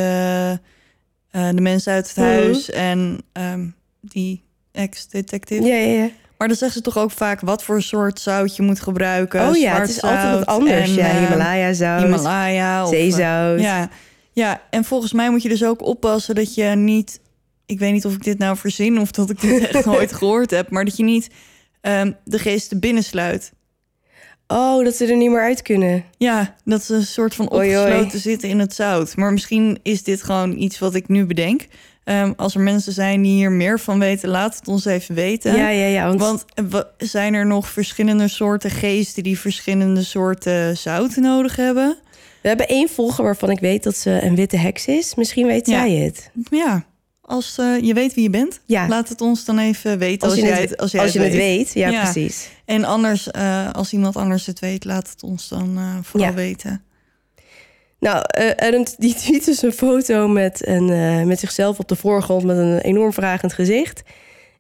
eh, de mensen uit het Mhm. huis... en ehm, die ex-detective. Ja, ja, ja. Maar dan zeggen ze toch ook vaak wat voor soort zout je moet gebruiken. Oh ja, het is altijd wat zout anders. en, ja, ehm, Himalaya-zout, Himalaya. Of, eh, zeezout. ja, ja, en volgens mij moet je dus ook oppassen dat je niet... Ik weet niet of ik dit nou verzin of dat ik dit echt nooit gehoord heb... maar dat je niet ehm, de geesten binnensluit. Oh, dat ze er niet meer uit kunnen. Ja, dat ze een soort van Oei, oei. opgesloten zitten in het zout. Maar misschien is dit gewoon iets wat ik nu bedenk. Ehm, als er mensen zijn die hier meer van weten, laat het ons even weten. Ja, ja, ja. Want, Want eh, zijn er nog verschillende soorten geesten die verschillende soorten zout nodig hebben? we hebben één volger waarvan ik weet dat ze een witte heks is. Misschien weet Ja. zij het. Ja, als eh, je weet wie je bent, Ja. laat het ons dan even weten als, Als je, jij het, het, als jij als je het het weet. weet. Ja, Ja. precies. En anders, eh, als iemand anders het weet, laat het ons dan vooral weten. Nou, eh Adam die tweet dus een foto met, een, eh, met zichzelf op de voorgrond... met een enorm vragend gezicht.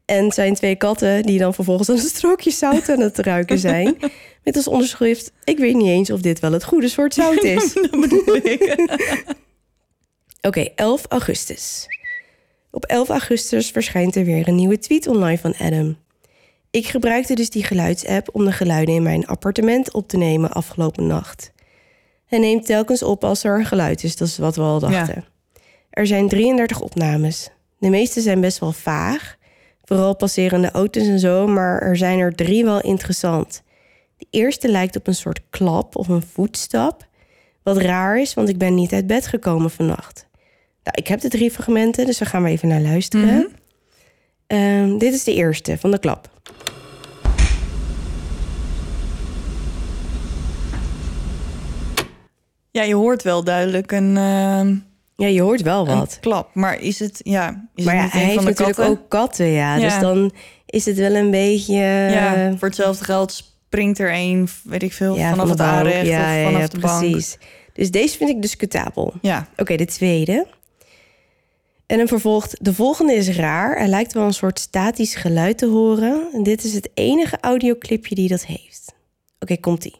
En zijn twee katten die dan vervolgens aan een strookje zout aan het ruiken zijn. met als onderschrift... ik weet niet eens of dit wel het goede soort zout is. Dat bedoel ik. Oké, 11 augustus. Op 11 augustus verschijnt er weer een nieuwe tweet online van Adam. Ik gebruikte dus die geluidsapp om de geluiden in mijn appartement op te nemen afgelopen nacht. Hij neemt telkens op als er een geluid is, dat is wat we al dachten. Er zijn 33 opnames. De meeste zijn best wel vaag, vooral passerende auto's en zo, maar er zijn er drie wel interessant. De eerste lijkt op een soort klap of een voetstap. Wat raar is, want ik ben niet uit bed gekomen vannacht. Nou, ik heb de drie fragmenten, dus daar gaan we even naar luisteren. Mhm. Ehm, dit is de eerste van de klap. Ja, je hoort wel duidelijk een, ehm, Ja, je hoort wel wat. klap. Maar is het, ja, is Maar het ja, hij heeft natuurlijk katten? ook katten, ja. Ja. Dus dan is het wel een beetje... Ja, voor hetzelfde geld springt er een, weet ik veel, ja, vanaf van het aanrecht ja, of vanaf de bank. precies. Dus deze vind ik discutabel. Ja, Oké, de tweede. En dan vervolgt, de volgende is raar. Er lijkt wel een soort statisch geluid te horen. En dit is het enige audioclipje die dat heeft. Oké, komt-ie.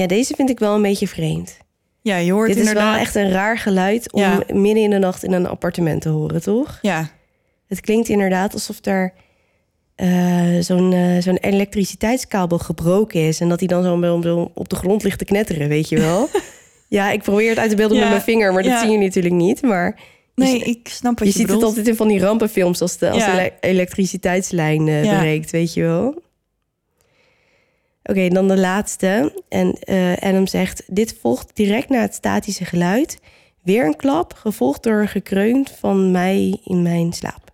Ja, deze vind ik wel een beetje vreemd. ja je hoort Dit is inderdaad... wel echt een raar geluid om Ja. midden in de nacht in een appartement te horen, toch? Ja, Het klinkt inderdaad alsof er eh, zo'n eh, zo'n elektriciteitskabel gebroken is... en dat hij dan zo, op de grond ligt te knetteren, weet je wel? ja, ik probeer het uit te beelden Ja, met mijn vinger, maar dat ja. zie je natuurlijk niet. Maar nee, ik snap wat je je, ziet het altijd in van die rampenfilms als de, als de ele- elektriciteitslijn Ja. breekt, weet je wel? Oké, dan de laatste. En eh, Adam zegt: Dit volgt direct na het statische geluid. Weer een klap, gevolgd door een gekreun van mij in mijn slaap.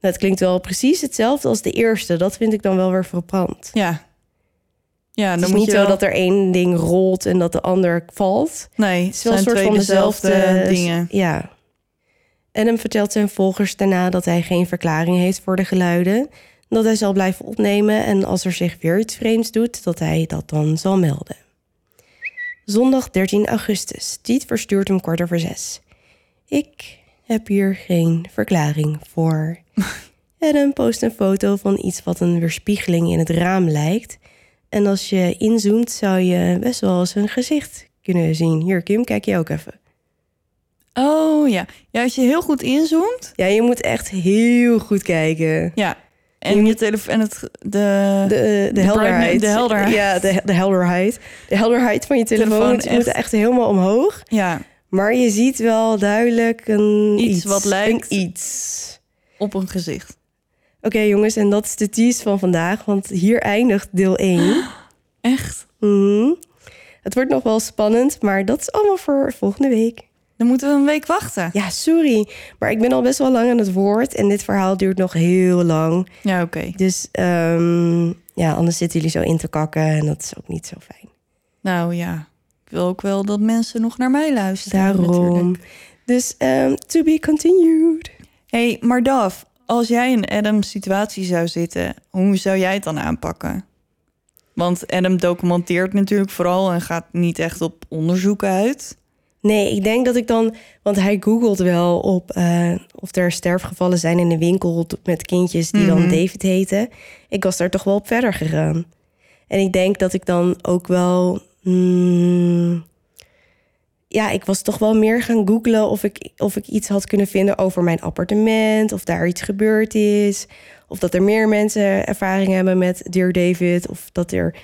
Het klinkt wel precies hetzelfde als de eerste. Dat vind ik dan wel weer verbrand. Ja. Ja, Het dan is moet niet je zo wel- dat er één ding rolt en dat de ander valt. Nee, Het is wel een soort twee van dezelfde dezelfde dingen. Ja. Adam vertelt zijn volgers daarna dat hij geen verklaring heeft voor de geluiden. Dat hij zal blijven opnemen en als er zich weer iets vreemds doet, dat hij dat dan zal melden. Zondag 13 augustus. Tweet verstuurt om kwart over zes. Ik heb hier geen verklaring voor. Adam post een foto van iets wat een weerspiegeling in het raam lijkt. En als je inzoomt, zou je best wel eens een gezicht kunnen zien. Hier, Kim, kijk je ook even. Oh ja. Ja, als je heel goed inzoomt. Ja, je moet echt heel goed kijken. Ja. En je telefoon en het de, De, de, De helderheid. de helderheid. Ja, de, de helderheid. De helderheid van je telefoon, Telefoon het moet echt. helemaal omhoog. ja Maar je ziet wel duidelijk een Iets iets. wat lijkt- Een iets. op een gezicht. Oké jongens, en dat is de tease van vandaag. Want hier eindigt deel 1. Echt? Mhm. Het wordt nog wel spannend, maar dat is allemaal voor volgende week. Dan moeten we een week wachten. Ja, sorry. Maar ik ben al best wel lang aan het woord. En dit verhaal duurt nog heel lang. Ja, oké. Dus ehm, ja, anders zitten jullie zo in te kakken. En dat is ook niet zo fijn. Nou ja, ik wil ook wel dat mensen nog naar mij luisteren. Daarom. natuurlijk. Dus ehm, to be continued. hey, maar Daf, als jij in Adam's situatie zou zitten, hoe zou jij het dan aanpakken? Want Adam documenteert natuurlijk vooral en gaat niet echt op onderzoek uit. Nee, ik denk dat ik dan... Want hij googelt wel op eh, of er sterfgevallen zijn in de winkel... met kindjes die dan Mhm. David heten. Ik was daar toch wel op verder gegaan. En ik denk dat ik dan ook wel... mm, ja, ik was toch wel meer gaan googlen of ik, of ik iets had kunnen vinden over mijn appartement. Of daar iets gebeurd is. Of dat er meer mensen ervaring hebben met Dear David. Of dat er,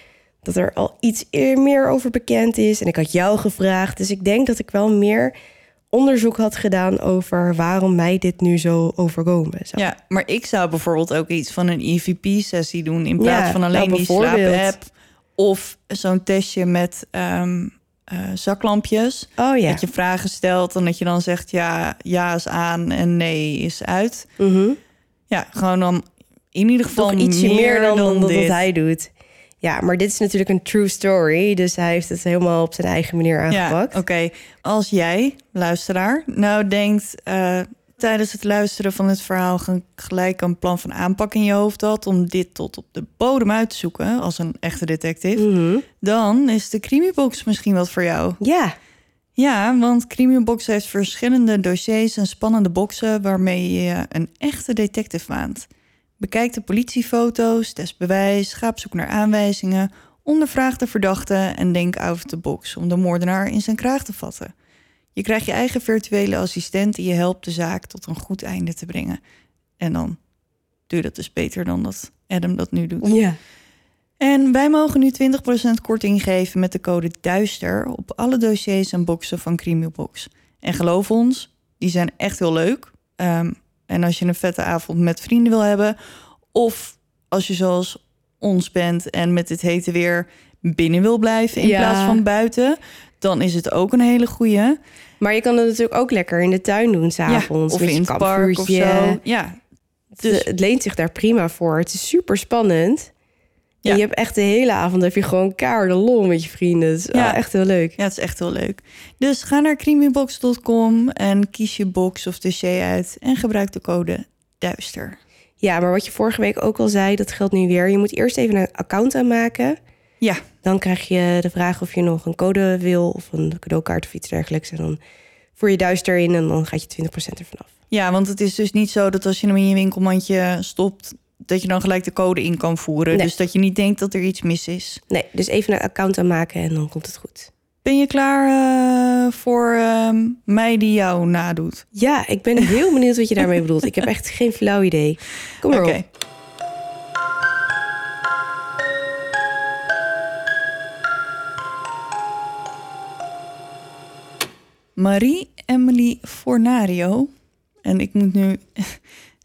dat er al iets eer- meer over bekend is. En ik had jou gevraagd. Dus ik denk dat ik wel meer onderzoek had gedaan over waarom mij dit nu zo overkomen. Ja, maar ik zou bijvoorbeeld ook iets van een EVP-sessie doen in plaats Ja, van alleen nou, die slaap-app. Of zo'n testje met ehm, eh, zaklampjes. Oh ja. Dat je vragen stelt en dat je dan zegt ja, ja is aan en nee is uit. Mhm. Ja, gewoon dan in ieder geval Toch ietsje meer, dan, dan, dat dit. hij doet. Ja, maar dit is natuurlijk een true story. Dus hij heeft het helemaal op zijn eigen manier aangepakt. Ja, oké. Als jij, luisteraar, nou denkt eh, tijdens het luisteren van het verhaal ge- gelijk een plan van aanpak in je hoofd had om dit tot op de bodem uit te zoeken als een echte detective, Mhm. dan is de Crimibox misschien wat voor jou. Ja, Ja, want Crimibox heeft verschillende dossiers en spannende boxen waarmee je een echte detective waant. Bekijk de politiefoto's, test bewijs, ga op zoek naar aanwijzingen, ondervraag de verdachte en denk out of the box om de moordenaar in zijn kraag te vatten. Je krijgt je eigen virtuele assistent die je helpt de zaak tot een goed einde te brengen. En dan doe je dat dus beter dan dat Adam dat nu doet. ja. En wij mogen nu 20% korting geven met de code DUISTER op alle dossiers en boxen van Crimibox. En geloof ons, die zijn echt heel leuk. Ehm, en als je een vette avond met vrienden wil hebben, of als je zoals ons bent en met dit hete weer binnen wil blijven in Ja. plaats van buiten, dan is het ook een hele goeie. Maar je kan het natuurlijk ook lekker in de tuin doen s'avonds. of in het park of zo. Ja, Dus Dus- het leent zich daar prima voor. Het is super spannend. Ja. En je hebt echt de hele avond heb je gewoon kaarde lol met je vrienden. Het is Ja. echt heel leuk. Ja, het is echt heel leuk. Dus ga naar creamybox.com en kies je box of dossier uit en gebruik de code DUISTER. Ja, maar wat je vorige week ook al zei, dat geldt nu weer. Je moet eerst even een account aanmaken. Ja, Dan krijg je de vraag of je nog een code wil of een cadeaukaart of iets dergelijks. En dan voer je duister in en dan gaat je 20% ervan af. ja, want het is dus niet zo dat als je hem in je winkelmandje stopt, dat je dan gelijk de code in kan voeren. Nee. Dus dat je niet denkt dat er iets mis is. Nee, dus even een account aanmaken en dan komt het goed. Ben je klaar eh, voor ehm, mij die jou nadoet? Ja, ik ben heel benieuwd wat je daarmee bedoelt. Ik heb echt geen flauw idee. Kom maar op. Marie Emily Fornario. En ik moet nu.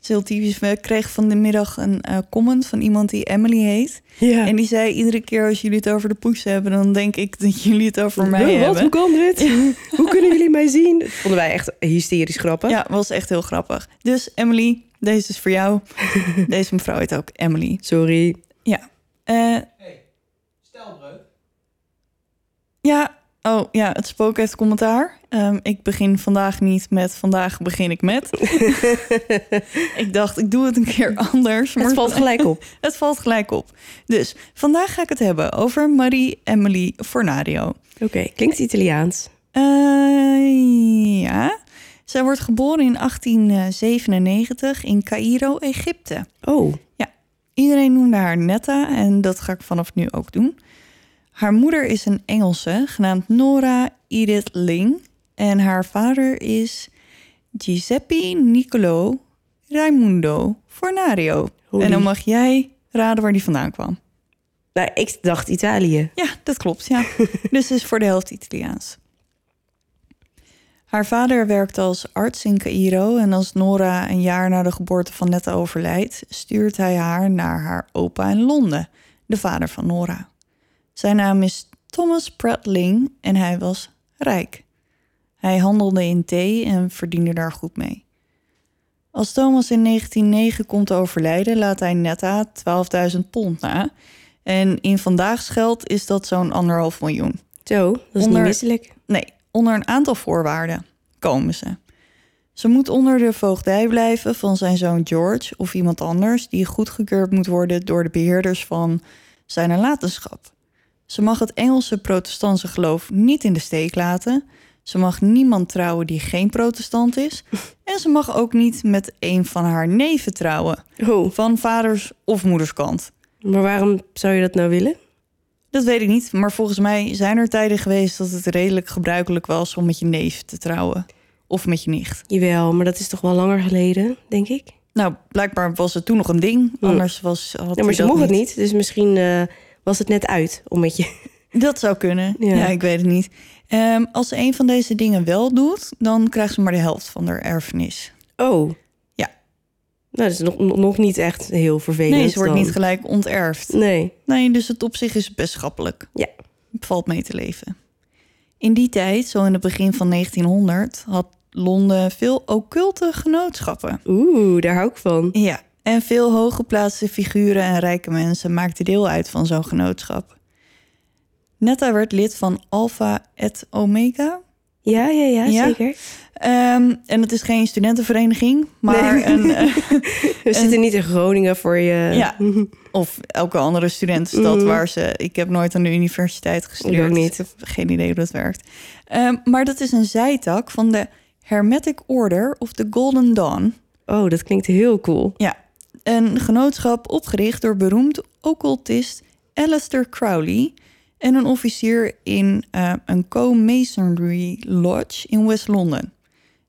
Is heel typisch. We kregen van de middag een eh, comment van iemand die Emily heet. Ja. En die zei: Iedere keer als jullie het over de poes hebben, dan denk ik dat jullie het over mij wat? hebben. Hoe kan dit? Hoe kunnen jullie mij zien? Dat vonden wij echt hysterisch grappig. Ja, was echt heel grappig. Dus Emily, deze is voor jou. deze mevrouw heet ook Emily. Sorry. Ja. Eh, Ja, oh ja, het spook heeft commentaar. Ehm, ik begin vandaag niet met vandaag begin ik met. ik dacht, ik doe het een keer anders. Het valt gelijk op. Het valt gelijk op. Dus vandaag ga ik het hebben over Marie Emily Fornario. Oké, klinkt Italiaans. Eh, ja, zij wordt geboren in 1897 in Cairo, Egypte. Oh, Iedereen noemde haar Netta en dat ga ik vanaf nu ook doen. Haar moeder is een Engelse genaamd Nora Edith Ling en haar vader is Giuseppe Niccolo Raimundo Fornario. Holy. En dan mag jij raden waar die vandaan kwam. nou, ik dacht Italië. Ja, dat klopt, ja. dus is voor de helft Italiaans. Haar vader werkt als arts in Cairo en als Nora een jaar na de geboorte van Netta overlijdt, stuurt hij haar naar haar opa in Londen, de vader van Nora. Zijn naam is Thomas Pratt Ling en hij was rijk. Hij handelde in thee en verdiende daar goed mee. Als Thomas in 1909 komt te overlijden, laat hij netta 12.000 pond na. En in vandaags geld is dat zo'n anderhalf miljoen. Zo, dat is Onder- niet misselijk. Nee, onder een aantal voorwaarden komen ze. Ze moet onder de voogdij blijven van zijn zoon George of iemand anders die goedgekeurd moet worden door de beheerders van zijn nalatenschap. Ze mag het Engelse protestantse geloof niet in de steek laten. Ze mag niemand trouwen die geen protestant is. En ze mag ook niet met een van haar neven trouwen, Oh, van vaders of moederskant. maar waarom zou je dat nou willen? Dat weet ik niet, maar volgens mij zijn er tijden geweest dat het redelijk gebruikelijk was om met je neef te trouwen. Of met je nicht. Jawel, maar dat is toch wel langer geleden, denk ik. Nou, blijkbaar was het toen nog een ding. Mm. Anders was. Had Ja, maar ze mocht het niet, dus misschien eh, was het net uit om met je... Dat zou kunnen. Ja. Ja, ik weet het niet. Ehm, als ze een van deze dingen wel doet, dan krijgt ze maar de helft van haar erfenis. Oh. Ja. Nou, dat is nog, nog niet echt heel vervelend. Nee, ze wordt dan. niet gelijk onterfd. Nee. Nee, dus het op zich is best schappelijk. Ja. Het valt mee te leven. In die tijd, zo in het begin van 1900, had Londen veel occulte genootschappen. Oeh, daar hou ik van. Ja, en veel hooggeplaatste figuren en rijke mensen maakten deel uit van zo'n genootschap. Netta werd lid van Alpha et Omega. Ja, ja, ja, Ja? zeker. Ehm, en het is geen studentenvereniging, maar Nee. een, eh, We zitten niet in Groningen voor je... Ja. of elke andere studentenstad Mhm. waar ze. Ik heb nooit aan de universiteit gestudeerd. Ik ook niet. Ik heb geen idee hoe dat werkt. Ehm, maar dat is een zijtak van de Hermetic Order of the Golden Dawn. Oh, dat klinkt heel cool. Ja, een genootschap opgericht door beroemd occultist Aleister Crowley en een officier in eh, een co-masonry lodge in West London.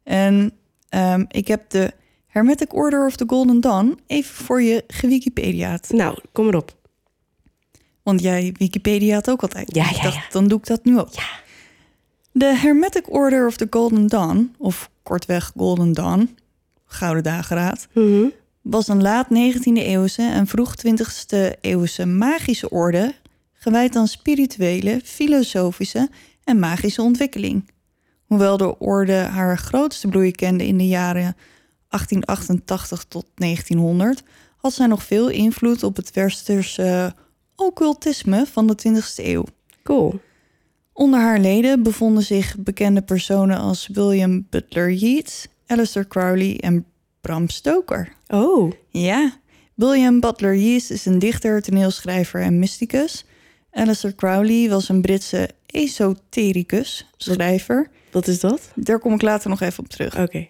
En ehm, ik heb de Hermetic Order of the Golden Dawn even voor je gewikipediaat. Nou, kom maar op. Want jij Wikipediaat ook altijd. Ja, ik ja. Dan doe ik dat nu ook. Ja. De Hermetic Order of the Golden Dawn, of kortweg Golden Dawn, Gouden Dageraad, Mhm. Was een laat 19e eeuwse en vroeg 20e eeuwse magische orde gewijd aan spirituele, filosofische en magische ontwikkeling. Hoewel de orde haar grootste bloei kende in de jaren 1888 tot 1900, had zij nog veel invloed op het westerse occultisme van de 20e eeuw. Cool. Onder haar leden bevonden zich bekende personen als William Butler Yeats, Aleister Crowley en Bram Stoker. Oh, Ja, William Butler Yeats is een dichter, toneelschrijver en mysticus. Aleister Crowley was een Britse esotericus, schrijver. wat is dat? Daar kom ik later nog even op terug. Oké.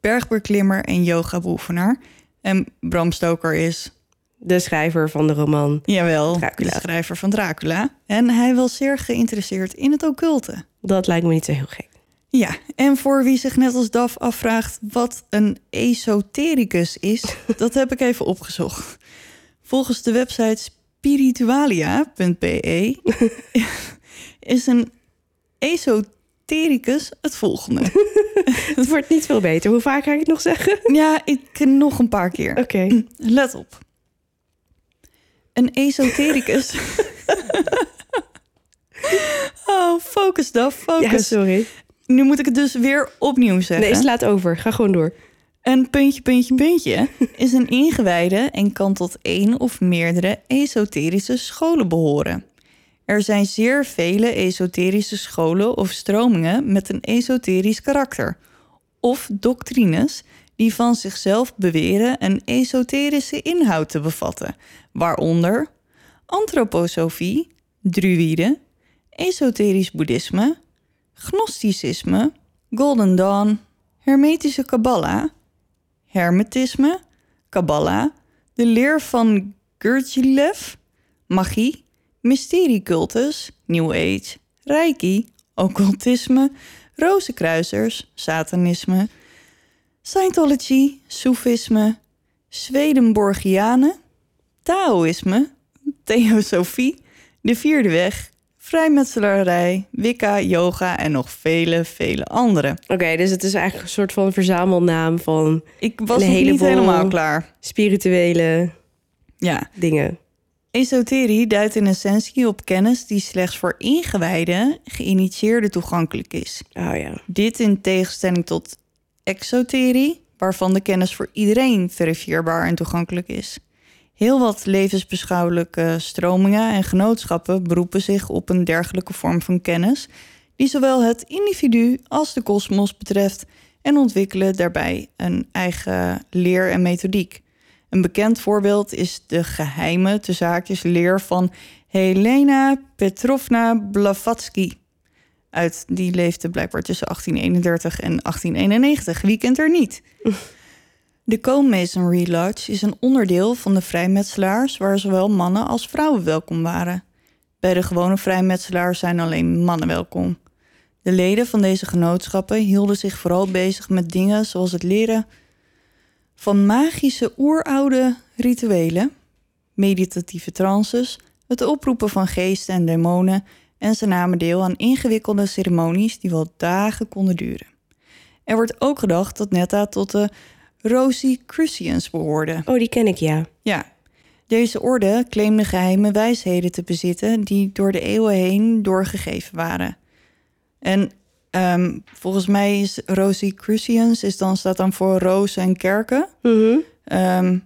Bergbeklimmer en yoga-beoefenaar. En Bram Stoker is, De schrijver van de roman. jawel, Dracula. de schrijver van Dracula. En hij was zeer geïnteresseerd in het occulte. Dat lijkt me niet zo heel gek. Ja, en voor wie zich net als Daf afvraagt wat een esotericus is, dat heb ik even opgezocht. Volgens de website spiritualia.be is een esotericus het volgende. Het wordt niet veel beter. Hoe vaak ga ik het nog zeggen? Ja, ik nog een paar keer. Oké. Let op. Een esotericus. oh, focus Daf, Ja, focus. sorry. Nu moet ik het dus weer opnieuw zeggen. Nee, slaat over. Ga gewoon door. Een puntje, puntje, puntje is een ingewijde en kan tot één of meerdere esoterische scholen behoren. Er zijn zeer vele esoterische scholen of stromingen met een esoterisch karakter, of doctrines die van zichzelf beweren een esoterische inhoud te bevatten, waaronder antroposofie, druïde, esoterisch boeddhisme, gnosticisme, Golden Dawn, hermetische kabbala, hermetisme, kabbala, de leer van Gurdjieff, magie, mysteriecultus, New Age, reiki, occultisme, rozenkruisers, satanisme, Scientology, Soefisme, Swedenborgianen, Taoïsme, Theosofie, de vierde weg, vrijmetselarij, Wicca, yoga en nog vele, vele andere. Oké, dus het is eigenlijk een soort van verzamelnaam van Ik was nog niet helemaal klaar. spirituele Ja, dingen. Esoterie duidt in essentie op kennis die slechts voor ingewijden, geïnitieerden toegankelijk is. Oh ja. Dit in tegenstelling tot exoterie, waarvan de kennis voor iedereen verifieerbaar en toegankelijk is. Heel wat levensbeschouwelijke stromingen en genootschappen beroepen zich op een dergelijke vorm van kennis, die zowel het individu als de kosmos betreft en ontwikkelen daarbij een eigen leer en methodiek. Een bekend voorbeeld is de geheime te zaakjes leer van Helena Petrovna Blavatsky. Uit die leefde blijkbaar tussen 1831 en 1891. Wie kent er niet? De Co-Masonry Lodge is een onderdeel van de vrijmetselaars waar zowel mannen als vrouwen welkom waren. Bij de gewone vrijmetselaars zijn alleen mannen welkom. De leden van deze genootschappen hielden zich vooral bezig met dingen zoals het leren van magische oeroude rituelen, meditatieve trances, het oproepen van geesten en demonen en ze namen deel aan ingewikkelde ceremonies die wel dagen konden duren. Er wordt ook gedacht dat Netta tot de Rosicrucians behoorde. Oh, die ken ik, ja. Ja, deze orde claimde geheime wijsheden te bezitten die door de eeuwen heen doorgegeven waren. En ehm, volgens mij is Rosicrucians is dan, staat dan voor rozen en kerken. Mhm. Ehm,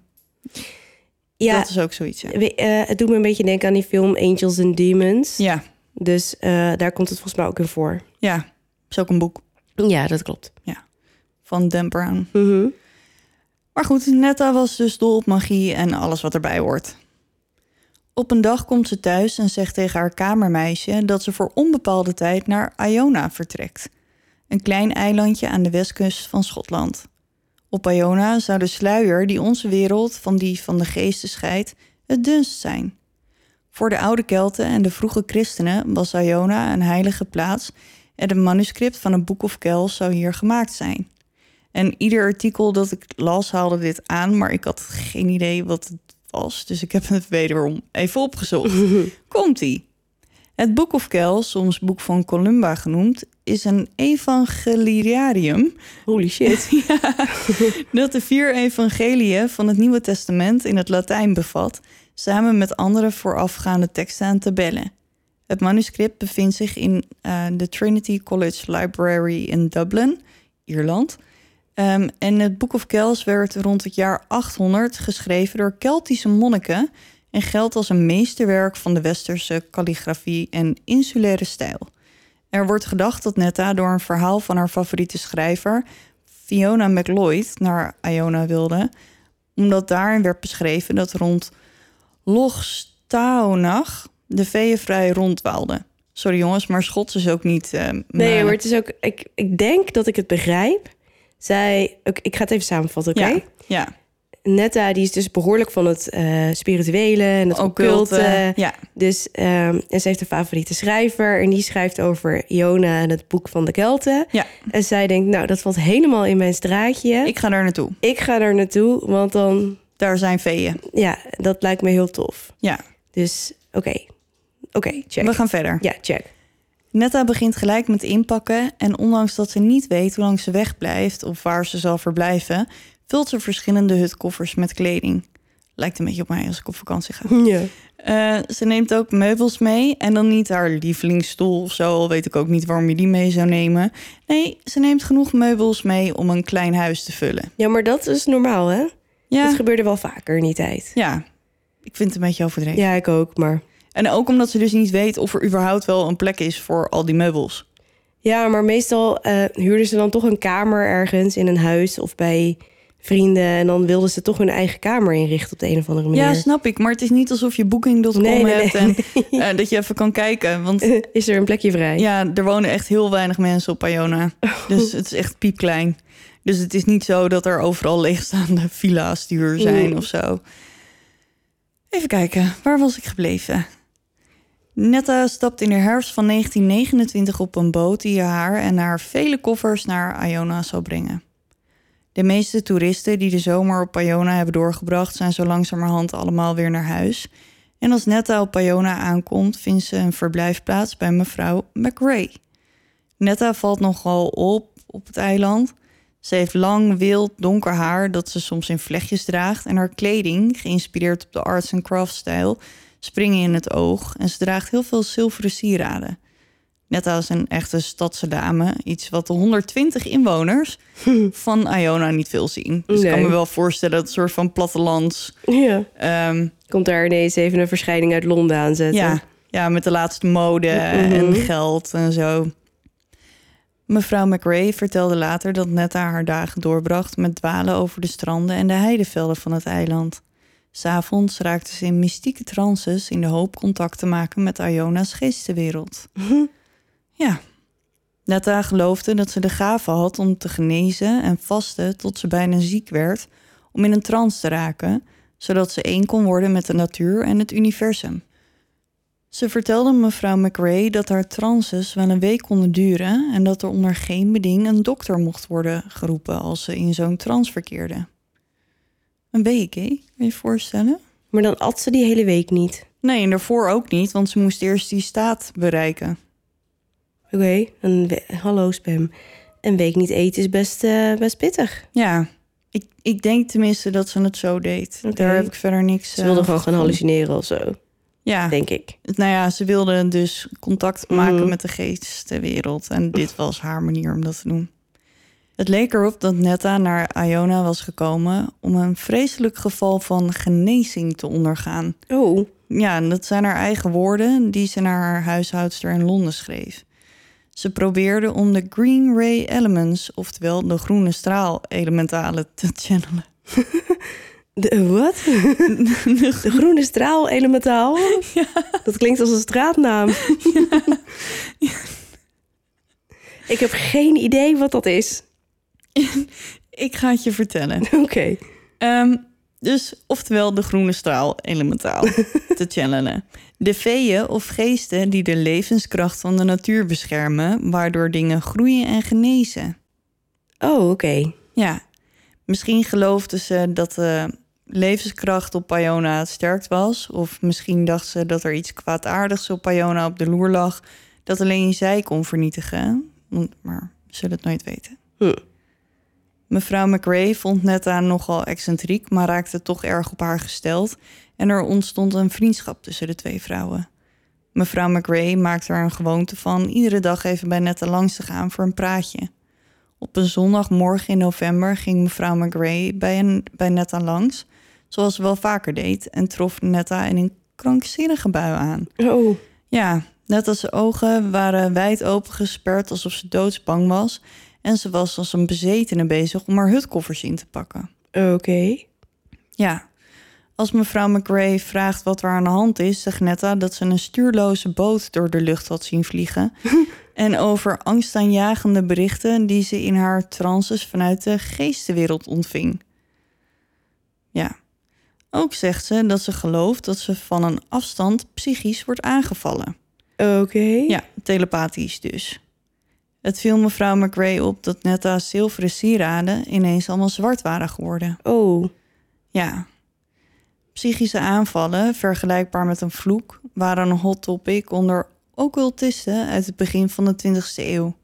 Ja, Dat is ook zoiets. Ja, we- eh, het doet me een beetje denken aan die film Angels and Demons. ja, Dus eh, daar komt het volgens mij ook in voor. ja. is ook een boek Ja, dat klopt. van Dan Brown. Mhm. Maar goed, Netta was dus dol op magie en alles wat erbij hoort. Op een dag komt ze thuis en zegt tegen haar kamermeisje dat ze voor onbepaalde tijd naar Iona vertrekt. Een klein eilandje aan de westkust van Schotland. Op Iona zou de sluier die onze wereld van die van de geesten scheidt, het dunst zijn. Voor de oude Kelten en de vroege christenen was Iona een heilige plaats en het manuscript van een Book of Kells zou hier gemaakt zijn. En ieder artikel dat ik las haalde dit aan, maar ik had geen idee wat het was. Dus ik heb het wederom even opgezocht. Komt-ie. Het Book of Kells, soms Boek van Columba genoemd, is een evangeliarium Holy shit. dat de vier evangeliën van het Nieuwe Testament in het Latijn bevat, samen met andere voorafgaande teksten en tabellen. Het manuscript bevindt zich in eh, de Trinity College Library in Dublin, Ierland. Ehm, en het Book of Kells werd rond het jaar 800 geschreven door Keltische monniken en geldt als een meesterwerk van de westerse kalligrafie en insulaire stijl. Er wordt gedacht dat Netta door een verhaal van haar favoriete schrijver, Fiona MacLeod, naar Iona wilde, omdat daarin werd beschreven dat rond Lochstaonach de veeën vrij rondwaalden. Sorry jongens, maar Schots is ook niet... eh, Nee hoor, het is ook... Ik, ik denk dat ik het begrijp. Zij... ook- ik ga het even samenvatten, oké? Ja, ja. Netta, die is dus behoorlijk van het eh, spirituele en het occulte. Occulte, ja. Dus, ehm, en ze heeft een favoriete schrijver. En die schrijft over Iona en het boek van de Kelten. Ja. En zij denkt, nou, dat valt helemaal in mijn straatje. Ik, Ik ga daar naartoe. ga daar naartoe, want dan... Daar zijn veeën. Ja, dat lijkt me heel tof. Ja, Dus, oké. Oké, check. we gaan verder. Ja, check. Netta begint gelijk met inpakken en ondanks dat ze niet weet hoe lang ze wegblijft of waar ze zal verblijven, vult ze verschillende hutkoffers met kleding. Lijkt een beetje op mij als ik op vakantie ga. Ja. Eh, ze neemt ook meubels mee en dan niet haar lievelingsstoel of zo, al weet ik ook niet waarom je die mee zou nemen. Nee, ze neemt genoeg meubels mee om een klein huis te vullen. ja, maar dat is normaal, hè? Ja, Dat gebeurde wel vaker in die tijd. ja. ik vind het een beetje overdreven. Ja, ik ook, maar... En ook omdat ze dus niet weet of er überhaupt wel een plek is voor al die meubels. Ja, maar meestal eh, huurden ze dan toch een kamer ergens in een huis of bij vrienden. En dan wilden ze toch hun eigen kamer inrichten op de een of andere manier. Ja, snap ik. Maar het is niet alsof je booking.com Nee, nee, hebt nee. en eh, dat je even kan kijken. Want Is er een plekje vrij? ja, er wonen echt heel weinig mensen op Iona. Dus het is echt piepklein. Dus het is niet zo dat er overal leegstaande villa's die huur zijn Mm. of zo. Even kijken, waar was ik gebleven? Netta stapt in de herfst van 1929 op een boot die haar en haar vele koffers naar Iona zal brengen. De meeste toeristen die de zomer op Iona hebben doorgebracht, zijn zo langzamerhand allemaal weer naar huis. En als Netta op Iona aankomt, vindt ze een verblijfplaats bij mevrouw McRae. Netta valt nogal op op het eiland. Ze heeft lang, wild, donker haar dat ze soms in vlechtjes draagt. En haar kleding, geïnspireerd op de arts and crafts stijl, springen in het oog en ze draagt heel veel zilveren sieraden. Net als een echte stadse dame, iets wat de 120 inwoners van Iona niet veel zien. Dus ik kan me wel voorstellen dat het een soort van plattelands. Ja. ehm, Komt daar ineens even een verschijning uit Londen aanzetten. ja, ja, met de laatste mode Mhm. en geld en zo. Mevrouw McRae vertelde later dat Netta haar dagen doorbracht met dwalen over de stranden en de heidevelden van het eiland. S'avonds raakte ze in mystieke trances in de hoop contact te maken met Iona's geestenwereld. Ja. Netta geloofde dat ze de gave had om te genezen en vasten tot ze bijna ziek werd, om in een trance te raken, zodat ze één kon worden met de natuur en het universum. Ze vertelde mevrouw McRae dat haar trances wel een week konden duren en dat er onder geen beding een dokter mocht worden geroepen als ze in zo'n trance verkeerde. Een week, hè? Kun je je voorstellen? Maar dan at ze die hele week niet. Nee, en daarvoor ook niet, want ze moest eerst die staat bereiken. Oké, een hallo spam. Een week niet eten is best, eh, best pittig. Ja, ik, ik denk tenminste dat ze het zo deed. Daar heb ik verder niks Ze wilde eh, gewoon gaan hallucineren of zo, Ja, denk ik. nou ja, ze wilde dus contact maken Mhm. met de geestenwereld. En dit was haar manier om dat te doen. Het leek erop dat Netta naar Iona was gekomen om een vreselijk geval van genezing te ondergaan. Oh, Ja, en dat zijn haar eigen woorden die ze naar haar huishoudster in Londen schreef. Ze probeerde om de Green Ray Elements, oftewel de groene straal elementalen, te channelen. de, wat? De groene straal elementaal? Dat klinkt als een straatnaam. Ik heb geen idee wat dat is. Ik ga het je vertellen. Oké. Ehm, dus, oftewel de groene straal elementaal te channelen. De feeën of geesten die de levenskracht van de natuur beschermen, waardoor dingen groeien en genezen. Oh, oké. Ja, misschien geloofden ze dat de levenskracht op Iona sterk was. Of misschien dacht ze dat er iets kwaadaardigs op Iona op de loer lag... dat alleen zij kon vernietigen. Maar we zullen het nooit weten. Mevrouw McRae vond Netta nogal excentriek... maar raakte toch erg op haar gesteld... en er ontstond een vriendschap tussen de twee vrouwen. Mevrouw McRae maakte er een gewoonte van... iedere dag even bij Netta langs te gaan voor een praatje... Op een zondagmorgen in november ging mevrouw McRae bij, een, bij Netta langs, zoals ze wel vaker deed, en trof Netta in een krankzinnige bui aan. Oh, Ja, Netta's ogen waren wijd open gesperd alsof ze doodsbang was, en ze was als een bezetene bezig om haar hutkoffers in te pakken. oké. Ja, als mevrouw McRae vraagt wat er aan de hand is, zegt Netta dat ze een stuurloze boot door de lucht had zien vliegen. en over angstaanjagende berichten die ze in haar trances vanuit de geestenwereld ontving. Ja, ook zegt ze dat ze gelooft dat ze van een afstand psychisch wordt aangevallen. Oké. Ja, telepathisch dus. Het viel mevrouw McRae op dat Netta's zilveren sieraden ineens allemaal zwart waren geworden. Oh, Ja. Psychische aanvallen, vergelijkbaar met een vloek, waren een hot topic onder occultisten uit het begin van de 20e eeuw.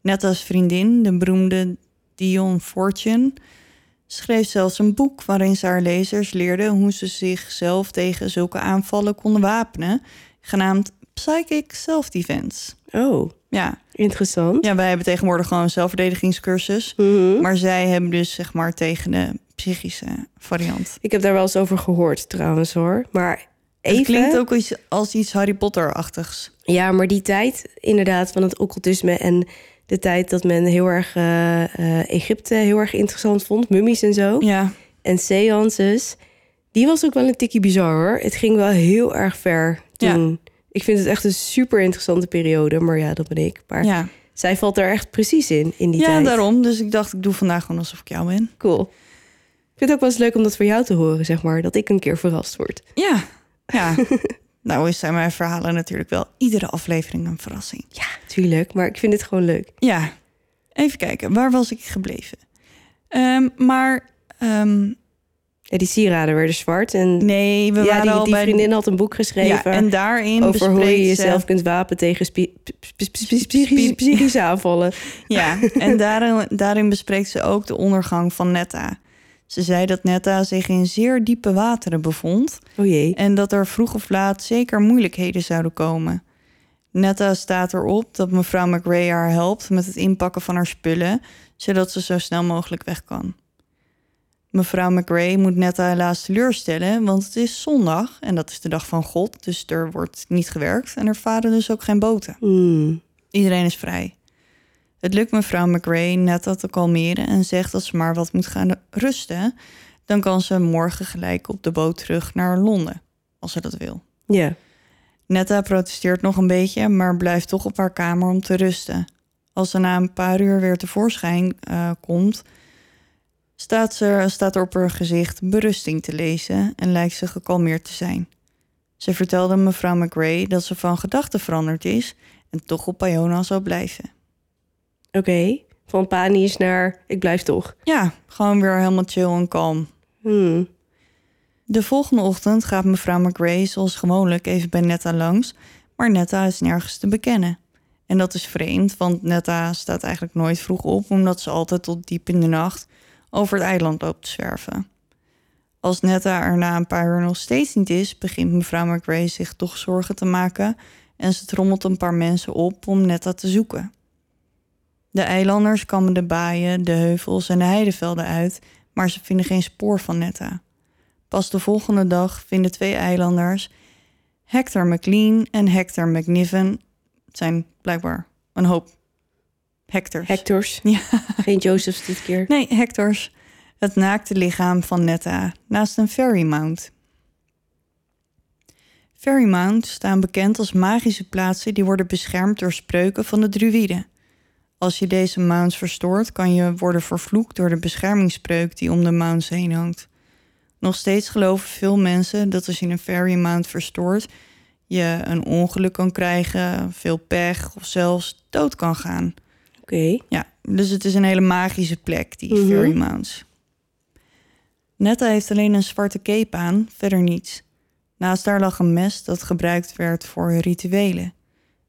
Net als vriendin, de beroemde Dion Fortune, schreef zelfs een boek waarin ze haar lezers leerde hoe ze zichzelf tegen zulke aanvallen konden wapenen, genaamd Psychic Self-Defense. Oh. Ja. Interessant. ja, wij hebben tegenwoordig gewoon een zelfverdedigingscursus, Mhm. maar zij hebben dus zeg maar tegen de psychische variant. Ik heb daar wel eens over gehoord trouwens hoor. Maar even... Het klinkt ook iets, als iets Harry Potter-achtigs. Ja, maar die tijd inderdaad van het occultisme en de tijd dat men heel erg eh, eh, Egypte heel erg interessant vond, mummies en zo, Ja, en seances, die was ook wel een tikkie bizar hoor. Het ging wel heel erg ver toen. Ik vind het echt een super interessante periode, maar ja, dat ben ik. Maar ja. zij valt er echt precies in, in die ja tijd. daarom. Dus ik dacht, ik doe vandaag gewoon alsof ik jou ben. Cool. Ik vind het ook wel eens leuk om dat voor jou te horen, zeg maar. Dat ik een keer verrast word. Ja, ja. nou is zijn mijn verhalen natuurlijk wel iedere aflevering een verrassing. Ja, tuurlijk. Maar ik vind het gewoon leuk. Ja, even kijken. Waar was ik gebleven? Ehm, maar ehm, Ja, die sieraden werden zwart. En nee, we ja, waren die, al die bij... vriendin had een boek geschreven... ja, en daarin over hoe je ze- jezelf kunt wapen tegen psychische aanvallen. Ja, en daarin, daarin bespreekt ze ook de ondergang van Netta. Ze zei dat Netta zich in zeer diepe wateren bevond Oh jee. en dat er vroeg of laat zeker moeilijkheden zouden komen. Netta staat erop dat mevrouw McRae haar helpt met het inpakken van haar spullen, zodat ze zo snel mogelijk weg kan. Mevrouw McRae moet Netta helaas teleurstellen, want het is zondag en dat is de dag van God, dus er wordt niet gewerkt en er varen dus ook geen boten. Hmm. Iedereen is vrij. Het lukt mevrouw McRae Netta te kalmeren en zegt dat ze maar wat moet gaan rusten. Dan kan ze morgen gelijk op de boot terug naar Londen, als ze dat wil. Ja. Netta protesteert nog een beetje, maar blijft toch op haar kamer om te rusten. Als ze na een paar uur weer tevoorschijn eh, komt, staat, ze, staat er op haar gezicht berusting te lezen en lijkt ze gekalmeerd te zijn. Ze vertelde mevrouw McRae dat ze van gedachten veranderd is en toch op Iona zal blijven. Oké. Van panisch naar ik blijf toch. Ja, gewoon weer helemaal chill en kalm. Hmm. De volgende ochtend gaat mevrouw McRae zoals gewoonlijk even bij Netta langs, maar Netta is nergens te bekennen. En dat is vreemd, want Netta staat eigenlijk nooit vroeg op, omdat ze altijd tot diep in de nacht over het eiland loopt te zwerven. Als Netta er na een paar uur nog steeds niet is, begint mevrouw McRae zich toch zorgen te maken en ze trommelt een paar mensen op om Netta te zoeken. De eilanders kammen de baaien, de heuvels en de heidevelden uit, maar ze vinden geen spoor van Netta. Pas de volgende dag vinden twee eilanders, Hector McLean en Hector McNiven, het zijn blijkbaar een hoop Hectors. Hectors. Ja. Geen Josephs dit keer. Nee, Hectors. Het naakte lichaam van Netta naast een fairy mount. Fairy mounts staan bekend als magische plaatsen die worden beschermd door spreuken van de druïden. Als je deze mounts verstoort, kan je worden vervloekt door de beschermingsspreuk die om de mounts heen hangt. Nog steeds geloven veel mensen dat als je een fairy mount verstoort, je een ongeluk kan krijgen, veel pech of zelfs dood kan gaan. Oké. Ja, dus het is een hele magische plek, die Mhm. Fairy Mounts. Netta heeft alleen een zwarte cape aan, verder niets. Naast haar lag een mes dat gebruikt werd voor rituelen.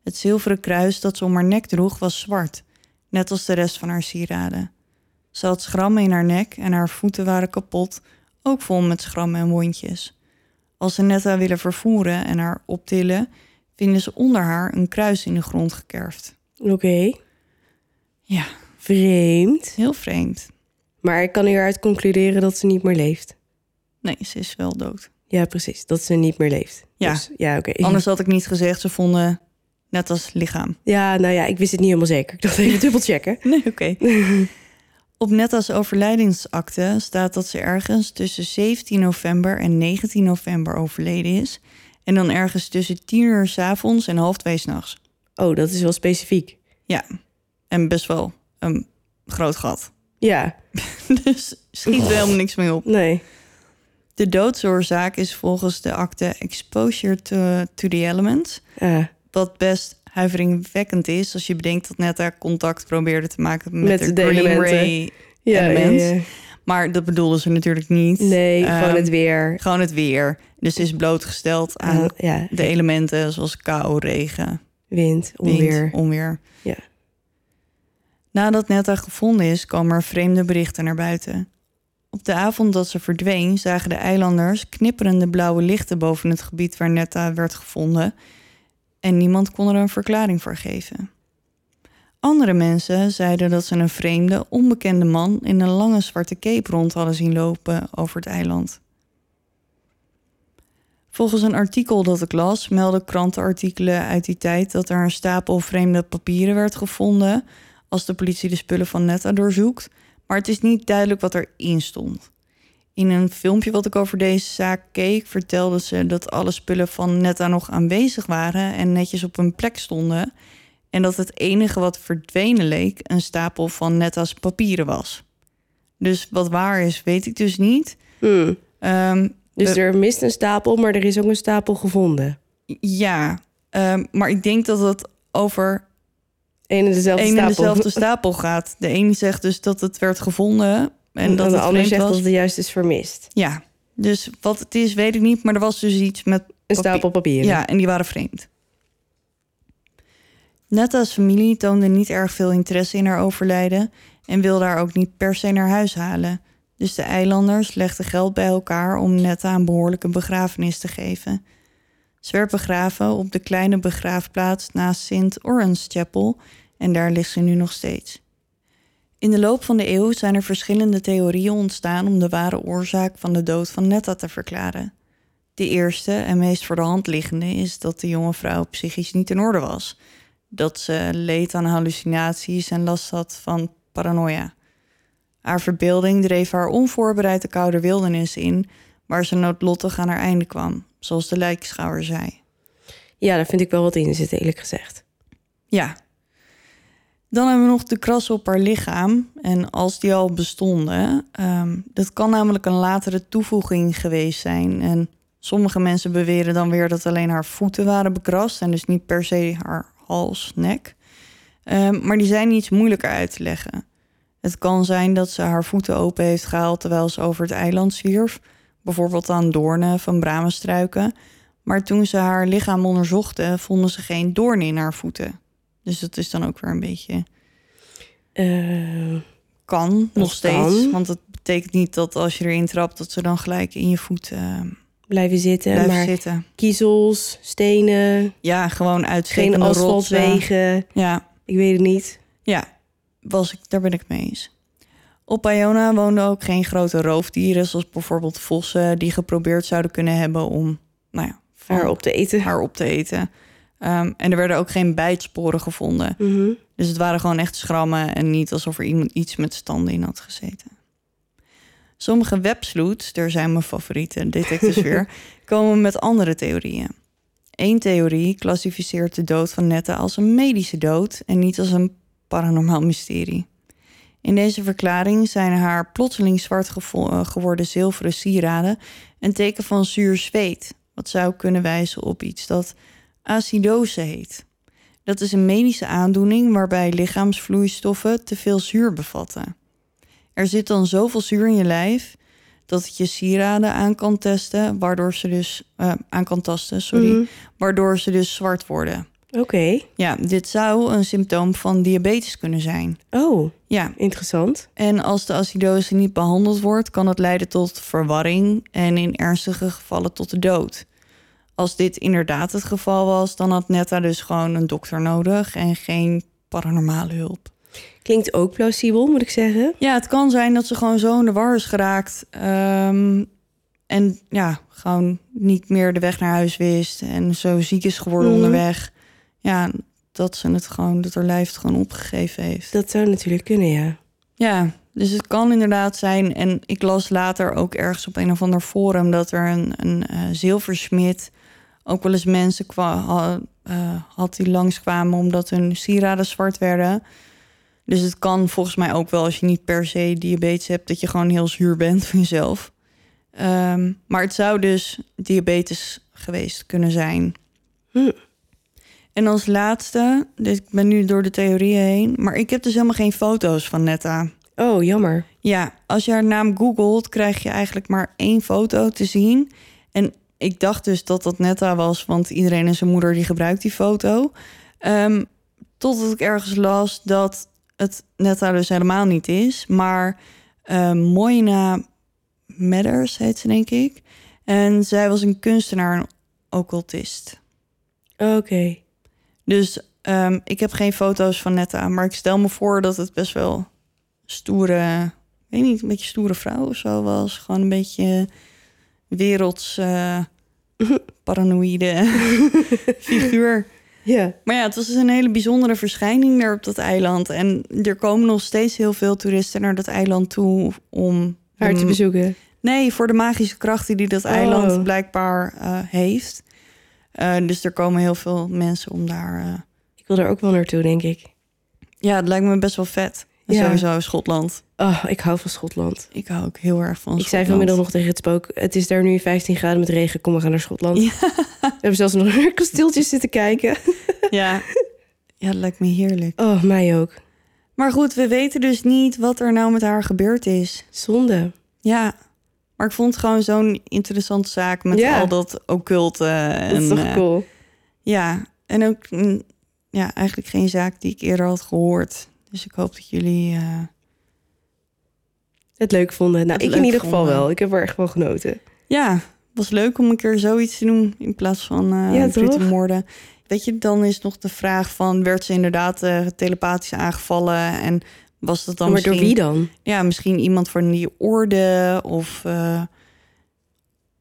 Het zilveren kruis dat ze om haar nek droeg was zwart, net als de rest van haar sieraden. Ze had schrammen in haar nek en haar voeten waren kapot, ook vol met schrammen en wondjes. Als ze Netta willen vervoeren en haar optillen, vinden ze onder haar een kruis in de grond gekerfd. Oké. Ja, Vreemd. heel vreemd. Maar ik kan hieruit concluderen dat ze niet meer leeft. Nee, ze is wel dood. Ja, precies. Dat ze niet meer leeft. Ja. Dus, ja, oké. Anders had ik niet gezegd, ze vonden net als lichaam. Ja, nou ja, ik wist het niet helemaal zeker. Ik dacht even dubbelchecken. Nee, oké. Op Netta's overlijdensakte staat dat ze ergens tussen 17 november en 19 november overleden is. En dan ergens tussen 10 uur s avonds en half twee s'nachts. Oh, dat is wel specifiek. Ja, en best wel een groot gat. Ja, Dus schiet er helemaal niks mee op. nee. De doodsoorzaak is volgens de akte exposure to, to the elements. Wat best huiveringwekkend is als je bedenkt dat Netta contact probeerde te maken met, Met de, de Green elementen. Ray ja, element. ja, ja. Maar dat bedoelden ze natuurlijk niet. Nee, Ehm, gewoon het weer. Gewoon het weer. Dus is blootgesteld aan de elementen zoals kou, regen, wind, wind, onweer. onweer. Ja. Nadat Netta gevonden is, kwamen er vreemde berichten naar buiten. Op de avond dat ze verdween, zagen de eilanders knipperende blauwe lichten boven het gebied waar Netta werd gevonden. En niemand kon er een verklaring voor geven. Andere mensen zeiden dat ze een vreemde, onbekende man in een lange zwarte cape rond hadden zien lopen over het eiland. Volgens een artikel dat ik las, melden krantenartikelen uit die tijd dat er een stapel vreemde papieren werd gevonden als de politie de spullen van Netta doorzoekt, maar het is niet duidelijk wat erin stond. In een filmpje wat ik over deze zaak keek, vertelde ze dat alle spullen van Netta nog aanwezig waren en netjes op hun plek stonden. En dat het enige wat verdwenen leek een stapel van Netta's papieren was. Dus wat waar is, weet ik dus niet. Hmm. Ehm, Dus Eh, er mist een stapel, maar er is ook een stapel gevonden. ja, ehm, maar ik denk dat het over Eén en dezelfde een en stapel. dezelfde stapel gaat. De ene zegt dus dat het werd gevonden en dat de het ander zegt was. dat het juist is vermist. Ja, dus wat het is, weet ik niet. Maar er was dus iets met Een stapel papieren. Ja, en die waren vreemd. Netta's familie toonde niet erg veel interesse in haar overlijden en wilde haar ook niet per se naar huis halen. Dus de eilanders legden geld bij elkaar om Netta een behoorlijke begrafenis te geven. Ze werd begraven op de kleine begraafplaats naast St. Orange Chapel en daar ligt ze nu nog steeds. In de loop van de eeuw zijn er verschillende theorieën ontstaan om de ware oorzaak van de dood van Netta te verklaren. De eerste en meest voor de hand liggende is dat de jonge vrouw psychisch niet in orde was. Dat ze leed aan hallucinaties en last had van paranoia. Haar verbeelding dreef haar onvoorbereid de koude wildernis in, waar ze noodlottig aan haar einde kwam, zoals de lijkschouwer zei. Ja, daar vind ik wel wat in zitten, eerlijk gezegd. Ja. Dan hebben we nog de krassen op haar lichaam. En als die al bestonden, ehm, dat kan namelijk een latere toevoeging geweest zijn. En sommige mensen beweren dan weer dat alleen haar voeten waren bekrast en dus niet per se haar hals, nek. Ehm, maar die zijn iets moeilijker uit te leggen. Het kan zijn dat ze haar voeten open heeft gehaald terwijl ze over het eiland zwierf, bijvoorbeeld aan doornen van bramenstruiken. Maar toen ze haar lichaam onderzochten, vonden ze geen doorn in haar voeten. Dus dat is dan ook weer een beetje. Eh, Kan nog steeds. kan. Want dat betekent niet dat als je erin trapt, dat ze dan gelijk in je voet eh, blijven zitten, blijven maar zitten. kiezels, stenen, Ja, gewoon geen uitstekende rotsen. asfaltwegen. Ja, Ik weet het niet. ja was ik, daar ben ik mee eens. Op Iona woonden ook geen grote roofdieren, zoals bijvoorbeeld vossen, die geprobeerd zouden kunnen hebben om nou ja, Haar op te eten. haar op te eten. Ehm, en er werden ook geen bijtsporen gevonden. Mhm. Dus het waren gewoon echt schrammen en niet alsof er iemand iets met standen in had gezeten. Sommige websloots, daar zijn mijn favoriete detectives weer, komen met andere theorieën. Eén theorie klassificeert de dood van Netta als een medische dood en niet als een paranormaal mysterie. In deze verklaring zijn haar plotseling zwart eh, geworden zilveren sieraden een teken van zuur zweet, wat zou kunnen wijzen op iets dat acidose heet. Dat is een medische aandoening waarbij lichaamsvloeistoffen te veel zuur bevatten. Er zit dan zoveel zuur in je lijf dat het je sieraden aan kan testen, waardoor ze dus eh, aan kan tasten, sorry, Mhm. waardoor ze dus zwart worden. Oké. Ja, dit zou een symptoom van diabetes kunnen zijn. Oh, Ja, interessant. en als de acidose niet behandeld wordt, kan het leiden tot verwarring en in ernstige gevallen tot de dood. Als dit inderdaad het geval was, dan had Netta dus gewoon een dokter nodig en geen paranormale hulp. Klinkt ook plausibel, moet ik zeggen. Ja, het kan zijn dat ze gewoon zo in de war is geraakt. ehm, en ja, gewoon niet meer de weg naar huis wist. En zo ziek is geworden Mhm. onderweg. Ja, dat ze het gewoon, dat haar lijf het gewoon opgegeven heeft. Dat zou natuurlijk kunnen, ja. Ja, dus het kan inderdaad zijn. En ik las later ook ergens op een of ander forum dat er een, een eh, zilversmid ook wel eens mensen eh, had die langskwamen omdat hun sieraden zwart werden. Dus het kan volgens mij ook wel als je niet per se diabetes hebt, dat je gewoon heel zuur bent van jezelf. Ehm, maar het zou dus diabetes geweest kunnen zijn. En als laatste, dus ik ben nu door de theorieën heen, maar ik heb dus helemaal geen foto's van Netta. Oh, jammer. Ja, als je haar naam googelt, krijg je eigenlijk maar één foto te zien. En ik dacht dus dat dat Netta was, want iedereen en zijn moeder die gebruikt die foto. Ehm, totdat ik ergens las dat het Netta dus helemaal niet is. Maar eh Moina Matters heet ze, denk ik. En zij was een kunstenaar en occultist. Oké. Dus ehm, ik heb geen foto's van Netta, maar ik stel me voor dat het best wel stoere, ik weet niet, een beetje stoere vrouw of zo was. Gewoon een beetje werelds eh, paranoïde figuur. Ja. Maar ja, het was dus een hele bijzondere verschijning daar op dat eiland. En er komen nog steeds heel veel toeristen naar dat eiland toe om Haar te bezoeken. Nee, voor de magische krachten die dat Oh. eiland blijkbaar eh, heeft. Eh, dus er komen heel veel mensen om daar. Ik wil er ook wel naartoe, denk ik. Ja, het lijkt me best wel vet. En Ja. Sowieso Schotland. Oh, ik hou van Schotland. Ik hou ook heel erg van Ik zei vanmiddag nog tegen het spook... het is daar nu 15 graden met regen, kom, we gaan naar Schotland. Ja. We hebben zelfs nog naar kasteeltjes zitten kijken. Ja. ja, dat lijkt me heerlijk. Oh, mij ook. Maar goed, we weten dus niet wat er nou met haar gebeurd is. Zonde. Ja, maar ik vond het gewoon zo'n interessante zaak met Ja. al dat occulte. En, Dat is toch eh, cool? Ja, en ook mm, ja, eigenlijk geen zaak die ik eerder had gehoord. Dus ik hoop dat jullie eh, het leuk vonden. Nou, Het ik in ieder geval vonden. wel. Ik heb er echt van genoten. Ja, was leuk om een keer zoiets te doen in plaats van eh Ja, moorden. Weet je, dan is nog de vraag van... werd ze inderdaad eh, telepathisch aangevallen en was dat dan maar door wie dan? Ja, misschien iemand van die orde of...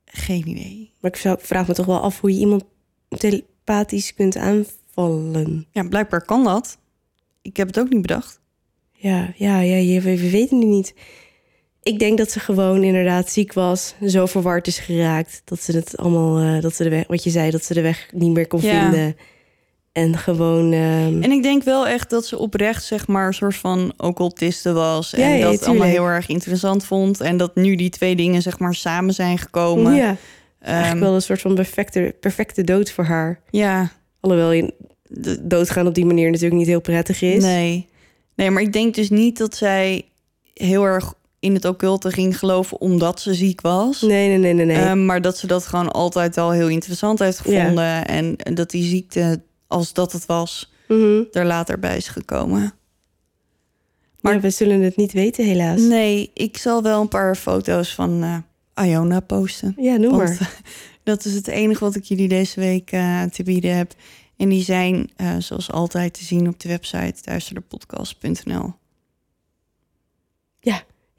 geen idee. Maar ik zou- ik vraag me toch wel af hoe je iemand telepathisch kunt aanvallen. Ja, blijkbaar kan dat. Ik heb het ook niet bedacht. Ja, ja, ja, je, we, we weten het niet. Ik denk dat ze gewoon inderdaad ziek was, zo verward is geraakt dat ze het allemaal, eh, dat ze de weg, wat je zei, dat ze de weg niet meer kon Ja. vinden. En gewoon, ehm, En ik denk wel echt dat ze oprecht, zeg maar, een soort van occultiste was. En Ja, dat het allemaal heel erg interessant vond. En dat nu die twee dingen, zeg maar, samen zijn gekomen. ja, Ehm, eigenlijk wel een soort van perfecte, perfecte dood voor haar. ja, Alhoewel je doodgaan op die manier natuurlijk niet heel prettig is. nee. Nee, maar ik denk dus niet dat zij heel erg in het occulte ging geloven omdat ze ziek was. nee, nee, nee, nee. nee. Ehm, maar dat ze dat gewoon altijd al heel interessant heeft gevonden. En dat die ziekte, als dat het was, Mhm. er later bij is gekomen. maar we zullen het niet weten, helaas. Nee, ik zal wel een paar foto's van eh Iona posten. Ja, noem maar. dat is het enige wat ik jullie deze week eh, te bieden heb. En die zijn eh, zoals altijd te zien op de website duisterderpodcast.nl.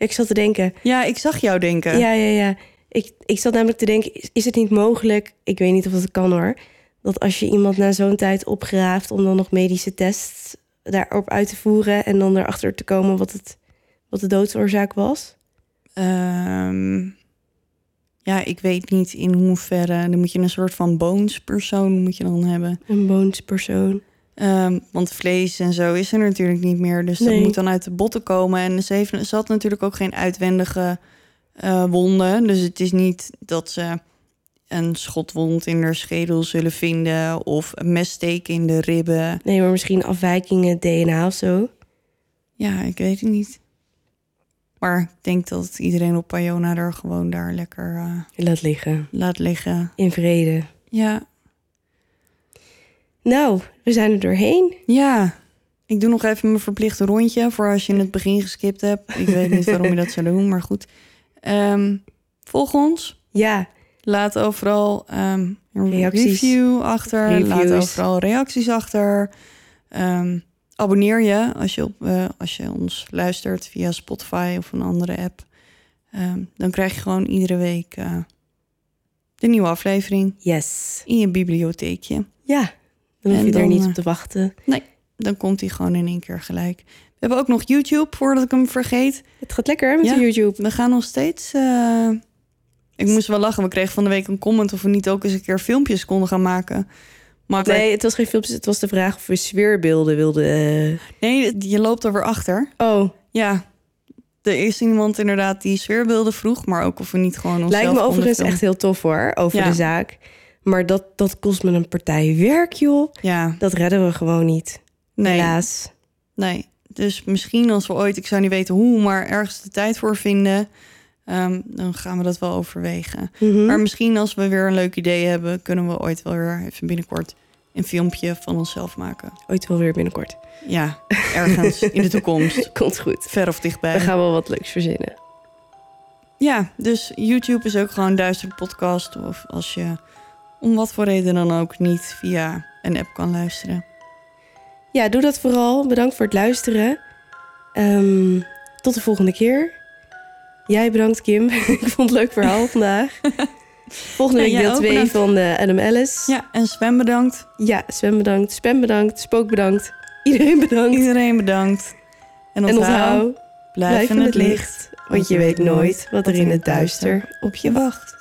Ik zat te denken, Ja, ik zag jou denken. Ja, ja, ja. Ik, ik zat namelijk te denken, is, is het niet mogelijk... Ik weet niet of dat kan hoor. Dat als je iemand na zo'n tijd opgraaft... om dan nog medische tests daarop uit te voeren... en dan erachter te komen wat, het, wat de doodsoorzaak was? Ehm, ja, ik weet niet in hoeverre. Dan moet je een soort van bonespersoon moet je dan hebben. Een boonspersoon. Ehm, want vlees en zo is er natuurlijk niet meer. Dus dat moet dan uit de botten komen. En ze, heeft, ze had natuurlijk ook geen uitwendige eh, wonden. Dus het is niet dat ze een schotwond in haar schedel zullen vinden... of een messteek in de ribben. Nee, maar misschien afwijkingen, DNA of zo. Ja, ik weet het niet. Maar ik denk dat iedereen op Iona er gewoon daar lekker eh, Laat liggen. laat liggen. In vrede. Ja, Nou, we zijn er doorheen. ja. Ik doe nog even mijn verplichte rondje voor als je in het begin geskipt hebt. Ik weet niet waarom je dat zou doen, maar goed. Ehm, volg ons. Ja, Laat overal ehm, een Reacties. review achter. Reviews. Laat overal reacties achter. Ehm, abonneer je als je, op, eh, als je ons luistert via Spotify of een andere app. Ehm, dan krijg je gewoon iedere week eh, de nieuwe aflevering yes. in je bibliotheekje. Ja, dan hoef je er niet eh, op te wachten. Dan komt hij gewoon in één keer gelijk. We hebben ook nog YouTube, voordat ik hem vergeet. Het gaat lekker met Ja. de YouTube. We gaan nog steeds. eh, Ik moest wel lachen. We kregen van de week een comment of we niet ook eens een keer filmpjes konden gaan maken. Maar Nee, het was geen filmpjes. Het was de vraag of we sfeerbeelden wilden... eh, nee, je loopt er weer achter. Oh, Ja, er is iemand inderdaad die sfeerbeelden vroeg, maar ook of we niet gewoon onszelf lijkt me overigens filmen. echt heel tof hoor, over Ja. de zaak. Maar dat, dat kost me een partij werk, joh. Ja, Dat redden we gewoon niet, nee, helaas. nee. Dus misschien als we ooit, ik zou niet weten hoe, maar ergens de tijd voor vinden, ehm, dan gaan we dat wel overwegen. Mhm. Maar misschien als we weer een leuk idee hebben, kunnen we ooit wel weer even binnenkort een filmpje van onszelf maken. Ooit wel weer binnenkort. Ja, ergens in de toekomst. Komt goed. Ver of dichtbij. We gaan wel wat leuks verzinnen. Ja, dus YouTube is ook gewoon Duister Podcast. Of als je om wat voor reden dan ook niet via een app kan luisteren. Ja, doe dat vooral. Bedankt voor het luisteren. Ehm, tot de volgende keer. Jij bedankt, Kim. Ik vond het leuk verhaal vandaag. Volgende week deel ook 2 bedankt. van de Adam Alice. Ja, en Sven bedankt. ja, Sven bedankt. Spam bedankt. Spook bedankt. Iedereen bedankt. Iedereen bedankt. En en onthoud, onthoud, blijf in het licht. Want je weet nooit wat er in het duister op je wacht.